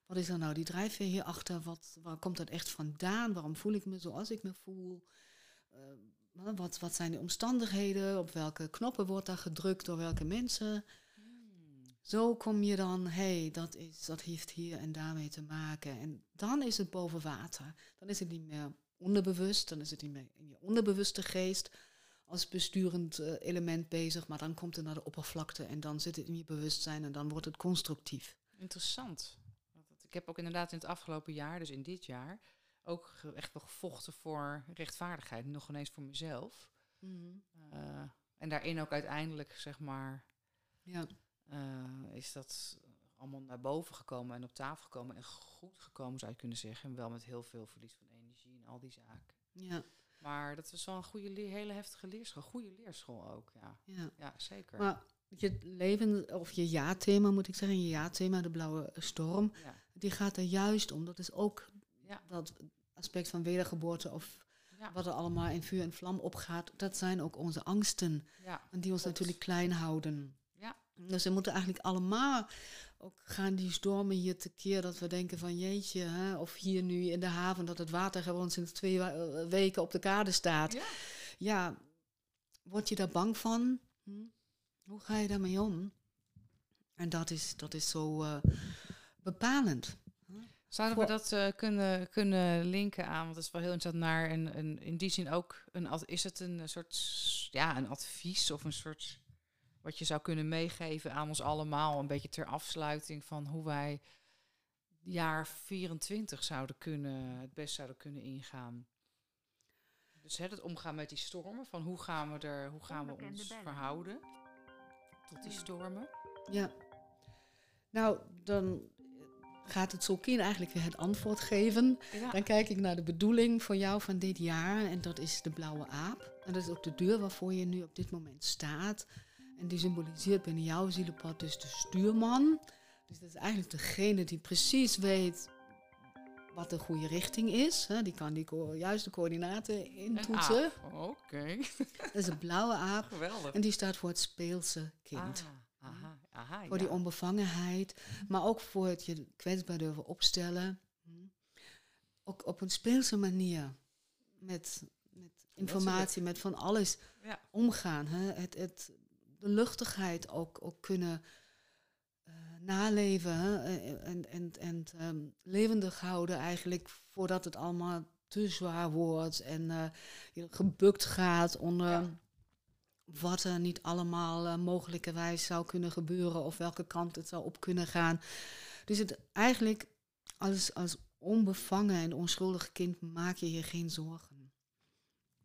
wat is er nou die drijfveer hierachter? Wat, waar komt dat echt vandaan? Waarom voel ik me zoals ik me voel? Uh, wat, wat zijn de omstandigheden? Op welke knoppen wordt daar gedrukt door welke mensen? Zo kom je dan, hé, hey, dat, is, dat heeft hier en daarmee te maken. En dan is het boven water. Dan is het niet meer onderbewust, dan is het niet meer in je onderbewuste geest als besturend uh, element bezig, maar dan komt het naar de oppervlakte en dan zit het in je bewustzijn en dan wordt het constructief. Interessant. Ik heb ook inderdaad in het afgelopen jaar, dus in dit jaar, ook echt wel gevochten voor rechtvaardigheid, nog ineens voor mezelf. Mm en daarin ook uiteindelijk, zeg maar, ja. Uh, is dat allemaal naar boven gekomen en op tafel gekomen en goed gekomen zou je kunnen zeggen. En wel met heel veel verlies van energie en al die zaken. Ja. Maar dat was wel een goede, hele heftige leerschool. Goede leerschool ook, ja. Ja, ja zeker. Maar je leven, of je ja-thema moet ik zeggen, je ja-thema, de blauwe storm, ja. die gaat er juist om. Dat is ook ja. dat aspect van wedergeboorte of ja. wat er allemaal in vuur en vlam opgaat. Dat zijn ook onze angsten. Ja, en die ons natuurlijk klein houden. Dus we moeten eigenlijk allemaal ook gaan die stormen hier tekeer dat we denken van jeetje, hè, of hier nu in de haven dat het water gewoon sinds twee weken op de kade staat. Ja, ja word je daar bang van? Hm? Hoe ga je daarmee om? En dat is, dat is zo uh, bepalend. Zouden we dat uh, kunnen, kunnen linken aan? Want dat is wel heel interessant naar een, een in die zin ook een is het een soort ja, een advies of een soort wat je zou kunnen meegeven aan ons allemaal, een beetje ter afsluiting van hoe wij jaar 24 zouden kunnen, het best zouden kunnen ingaan. Dus hè, het omgaan met die stormen, van hoe gaan we, er, hoe gaan we ons verhouden tot die stormen. Ja, nou dan gaat het Solkin eigenlijk weer het antwoord geven. Dan kijk ik naar de bedoeling voor jou van dit jaar en dat is de blauwe aap. En dat is ook de deur waarvoor je nu op dit moment staat. En die symboliseert binnen jouw zielenpad dus de stuurman. Dus dat is eigenlijk degene die precies weet wat de goede richting is. Die kan die juiste coördinaten intoetsen. Oké. Dat is een blauwe aap. Geweldig. En die staat voor het speelse kind. Ah, aha, aha, voor die onbevangenheid. Maar ook voor het je kwetsbaar durven opstellen. Hm. Ook op een speelse manier. Met, met informatie, met van alles ja. omgaan. Hè? Het, het de luchtigheid ook, ook kunnen uh, naleven en, en, en um, levendig houden eigenlijk voordat het allemaal te zwaar wordt en uh, gebukt gaat onder, wat er niet allemaal uh, mogelijkerwijs zou kunnen gebeuren of welke kant het zou op kunnen gaan. Dus het eigenlijk als, als onbevangen en onschuldig kind maak je je geen zorgen.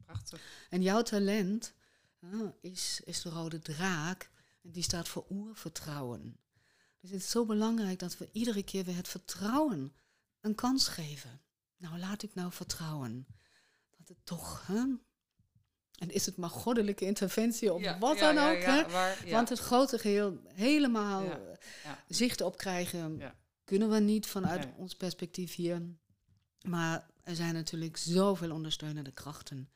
Prachtig. En jouw talent is, is de rode draak en die staat voor oervertrouwen. Dus het is zo belangrijk dat we iedere keer weer het vertrouwen een kans geven. Nou, laat ik nou vertrouwen. Dat het toch, hè? En is het maar goddelijke interventie of wat dan ook. hè? Want het grote geheel helemaal zicht op krijgen kunnen we niet vanuit ons perspectief hier. Maar er zijn natuurlijk zoveel ondersteunende krachten.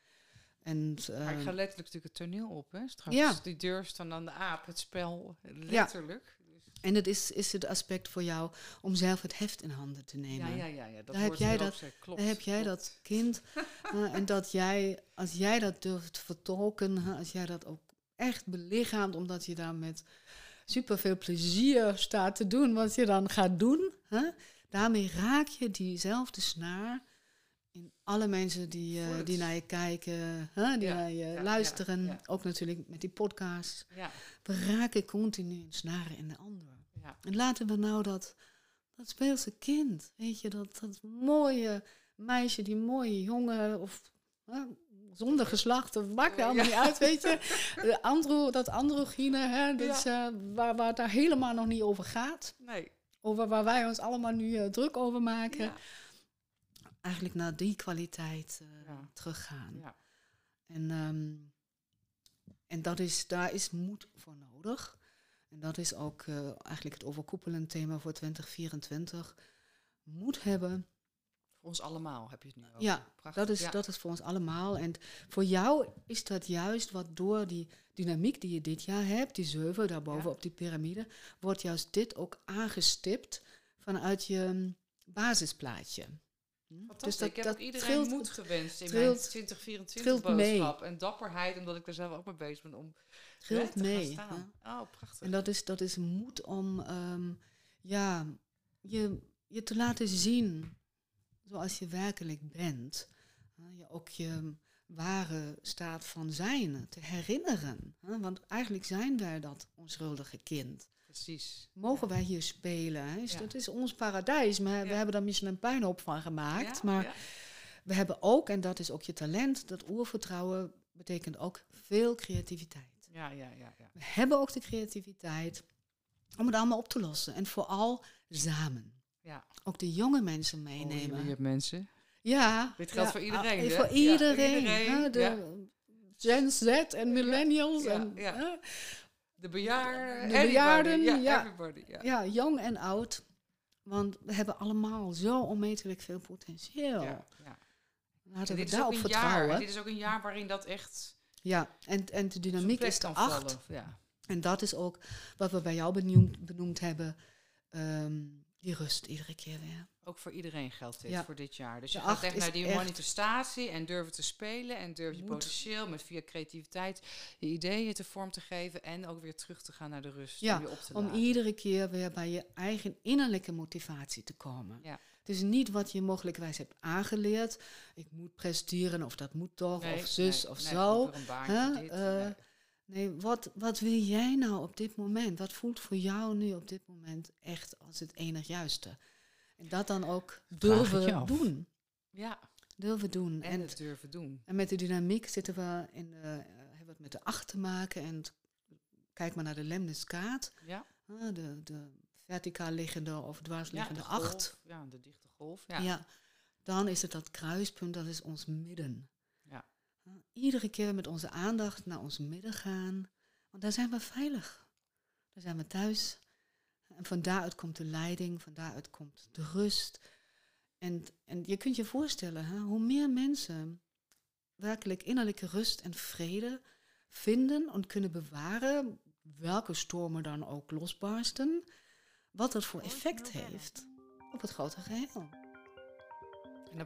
En, maar ik ga letterlijk natuurlijk het toneel op, hè? Straks die deur staan aan de aap, het spel, letterlijk. En het is, is het aspect voor jou om zelf het heft in handen te nemen. Ja, ja, ja. ja dat daar, heb jij dat, klopt, daar heb jij dat kind. en dat jij, als jij dat durft vertolken, als jij dat ook echt belichaamt, omdat je daar met super veel plezier staat te doen, wat je dan gaat doen, daarmee raak je diezelfde snaar alle mensen die, uh, die naar je kijken, die naar je luisteren. ook natuurlijk met die podcast. We raken continu in snaren in de ander. En laten we nou dat, dat speelse kind, weet je, dat, dat mooie meisje, die mooie jongen, of zonder geslacht, of maakt allemaal niet uit, weet je. De andro, dat androgyne, hè, dus, uh, waar, waar het daar helemaal nog niet over gaat. Nee. Over waar wij ons allemaal nu uh, druk over maken eigenlijk naar die kwaliteit uh, teruggaan. Ja. En, um, en dat is, daar is moed voor nodig. En dat is ook uh, eigenlijk het overkoepelend thema voor 2024. Moed hebben. Voor ons allemaal heb je het nu over. Ja, dat is, dat is voor ons allemaal. En voor jou is dat juist wat door die dynamiek die je dit jaar hebt, die zeven daarboven op die piramide, wordt juist dit ook aangestipt vanuit je basisplaatje. Hm? Dus dat, ik heb dat iedereen trilt, moed gewenst in mijn 2024 boodschap. En dapperheid, omdat ik er zelf ook mee bezig ben om trilt te mee, gaan staan. Oh, prachtig. En dat is, dat is moed om um, ja, je, je te laten zien zoals je werkelijk bent. je ook je ware staat van zijn te herinneren. Want eigenlijk zijn wij dat onschuldige kind. Precies. Mogen wij hier spelen? Dus Dat is ons paradijs. Maar we hebben daar misschien een puinhoop van gemaakt. maar we hebben ook, en dat is ook je talent, dat oervertrouwen betekent ook veel creativiteit. Ja, ja, ja, ja. We hebben ook de creativiteit om het allemaal op te lossen. En vooral samen. Ja. Ook de jonge mensen meenemen. Oh, je hebt mensen. Ja. Dit geldt voor iedereen. Ah, voor iedereen. Ja, de Gen Z en millennials. En, de, bejaarden. De bejaarden, ja. Everybody, ja. ja, jong en oud. Want we hebben allemaal zo onmetelijk veel potentieel. Ja, ja. Laten we daarop vertrouwen. Jaar, dit is ook een jaar waarin dat echt... Ja, en, en de dynamiek is de acht. ja. En dat is ook wat we bij jou benoemd, benoemd hebben. Um, die rust iedere keer weer. Ook voor iedereen geldt dit voor dit jaar. Dus je gaat echt naar die manifestatie en durven te spelen en durf je potentieel met via creativiteit je ideeën te vorm te geven en ook weer terug te gaan naar de rust. Ja, om, je op te om iedere keer weer bij je eigen innerlijke motivatie te komen. Ja. Dus niet wat je mogelijkwijs hebt aangeleerd. Ik moet presteren of dat moet toch, of zus of zo. Een Nee, wat, wat wil jij nou op dit moment? Wat voelt voor jou nu op dit moment echt als het enig juiste? En dat dan ook durven doen. Ja. Durven doen. En, het durven doen. En met de dynamiek zitten we in de, uh, hebben we het met de acht te maken. En kijk maar naar de lemniskaat. Ja. Uh, de, de verticaal liggende of dwarsliggende ja, acht. Ja, de dichte golf. Ja. ja. Dan is het dat kruispunt, dat is ons midden. Iedere keer met onze aandacht naar ons midden gaan. Want daar zijn we veilig. Daar zijn we thuis. En van daaruit komt de leiding, van daaruit komt de rust. En, en je kunt je voorstellen, hè, hoe meer mensen werkelijk innerlijke rust en vrede vinden en kunnen bewaren, welke stormen dan ook losbarsten, wat dat voor effect heeft op het grote geheel.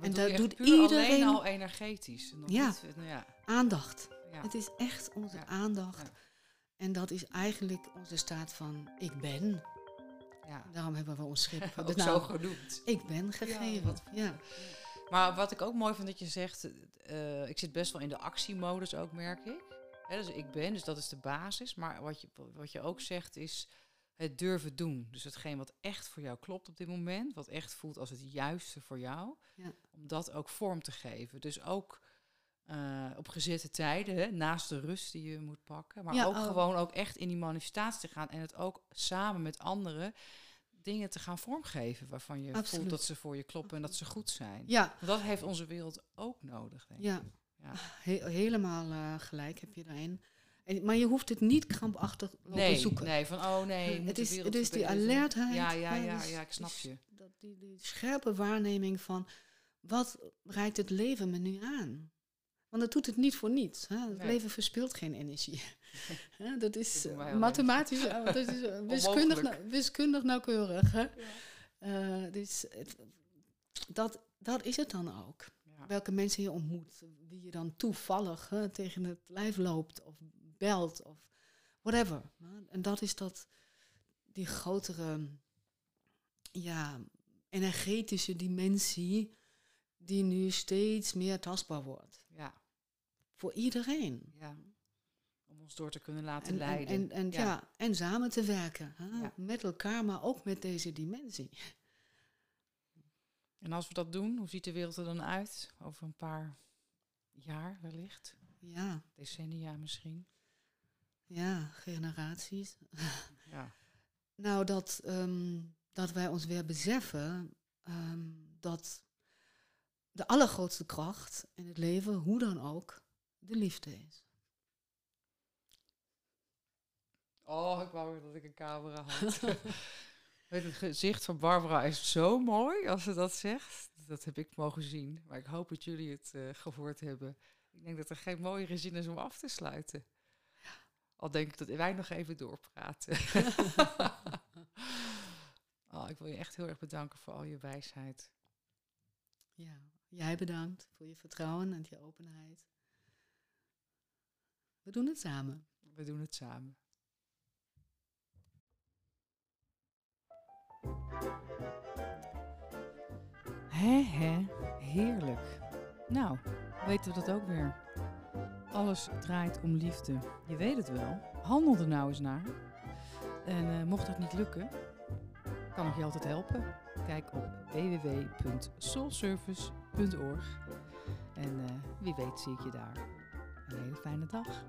En dat, doet iedereen al energetisch. Nog ja, niet, nou ja, aandacht. Het is echt onze aandacht. En dat is eigenlijk onze staat van ik ben. Ja. Daarom hebben we ons schip ook zo genoemd. Ik ben gegeven. Ja, Maar wat ik ook mooi vind dat je zegt, uh, ik zit best wel in de actiemodus ook, merk ik. dus ik ben, dus dat is de basis. Maar wat je, wat je ook zegt is het durven doen. Dus hetgeen wat echt voor jou klopt op dit moment, wat echt voelt als het juiste voor jou, ja. om dat ook vorm te geven. Dus ook uh, op gezette tijden, hè, naast de rust die je moet pakken, maar ook oh. gewoon ook echt in die manifestatie te gaan en het ook samen met anderen dingen te gaan vormgeven waarvan je voelt dat ze voor je kloppen en dat ze goed zijn. Ja. Dat heeft onze wereld ook nodig, denk ik. Ja, ja. helemaal uh, gelijk heb je daarin. En, maar je hoeft het niet krampachtig nee, zoeken. Nee, van oh nee. Het is, het is die alertheid. Ja, ja, ja, ja, ik snap je. Dat, die, die scherpe waarneming van wat reikt het leven me nu aan? Want dat doet het niet voor niets. Hè? Het leven verspilt geen energie. dat is mathematisch, dat is wiskundig, wiskundig nauwkeurig. Hè? Uh, dus het, dat, dat is het dan ook. Welke mensen je ontmoet, wie je dan toevallig hè, tegen het lijf loopt of belt of whatever. En dat is dat, die grotere, ja, energetische dimensie die nu steeds meer tastbaar wordt. Ja. Voor iedereen. Ja. Om ons door te kunnen laten leiden. En, en, ja. en samen te werken. Hè? Met elkaar, maar ook met deze dimensie. En als we dat doen, hoe ziet de wereld er dan uit? Over een paar jaar wellicht? Ja. Decennia misschien? Ja, generaties. Ja. nou, dat, ehm, dat wij ons weer beseffen ehm, dat de allergrootste kracht in het leven, hoe dan ook, de liefde is. Oh, ik wou dat ik een camera had. het gezicht van Barbara is zo mooi als ze dat zegt. Dat heb ik mogen zien. Maar ik hoop dat jullie het uh, gehoord hebben. Ik denk dat er geen mooie zin is om af te sluiten. Al denk ik dat wij nog even doorpraten. oh, ik wil je echt heel erg bedanken voor al je wijsheid. Ja, jij bedankt voor je vertrouwen en je openheid. We doen het samen. We doen het samen. Hé, hé, heerlijk. Nou, weten we dat ook weer. Alles draait om liefde. Je weet het wel. Handel er nou eens naar. En uh, mocht dat niet lukken, kan ik je altijd helpen. Kijk op www.soulservice.org. En uh, wie weet zie ik je daar. Een hele fijne dag.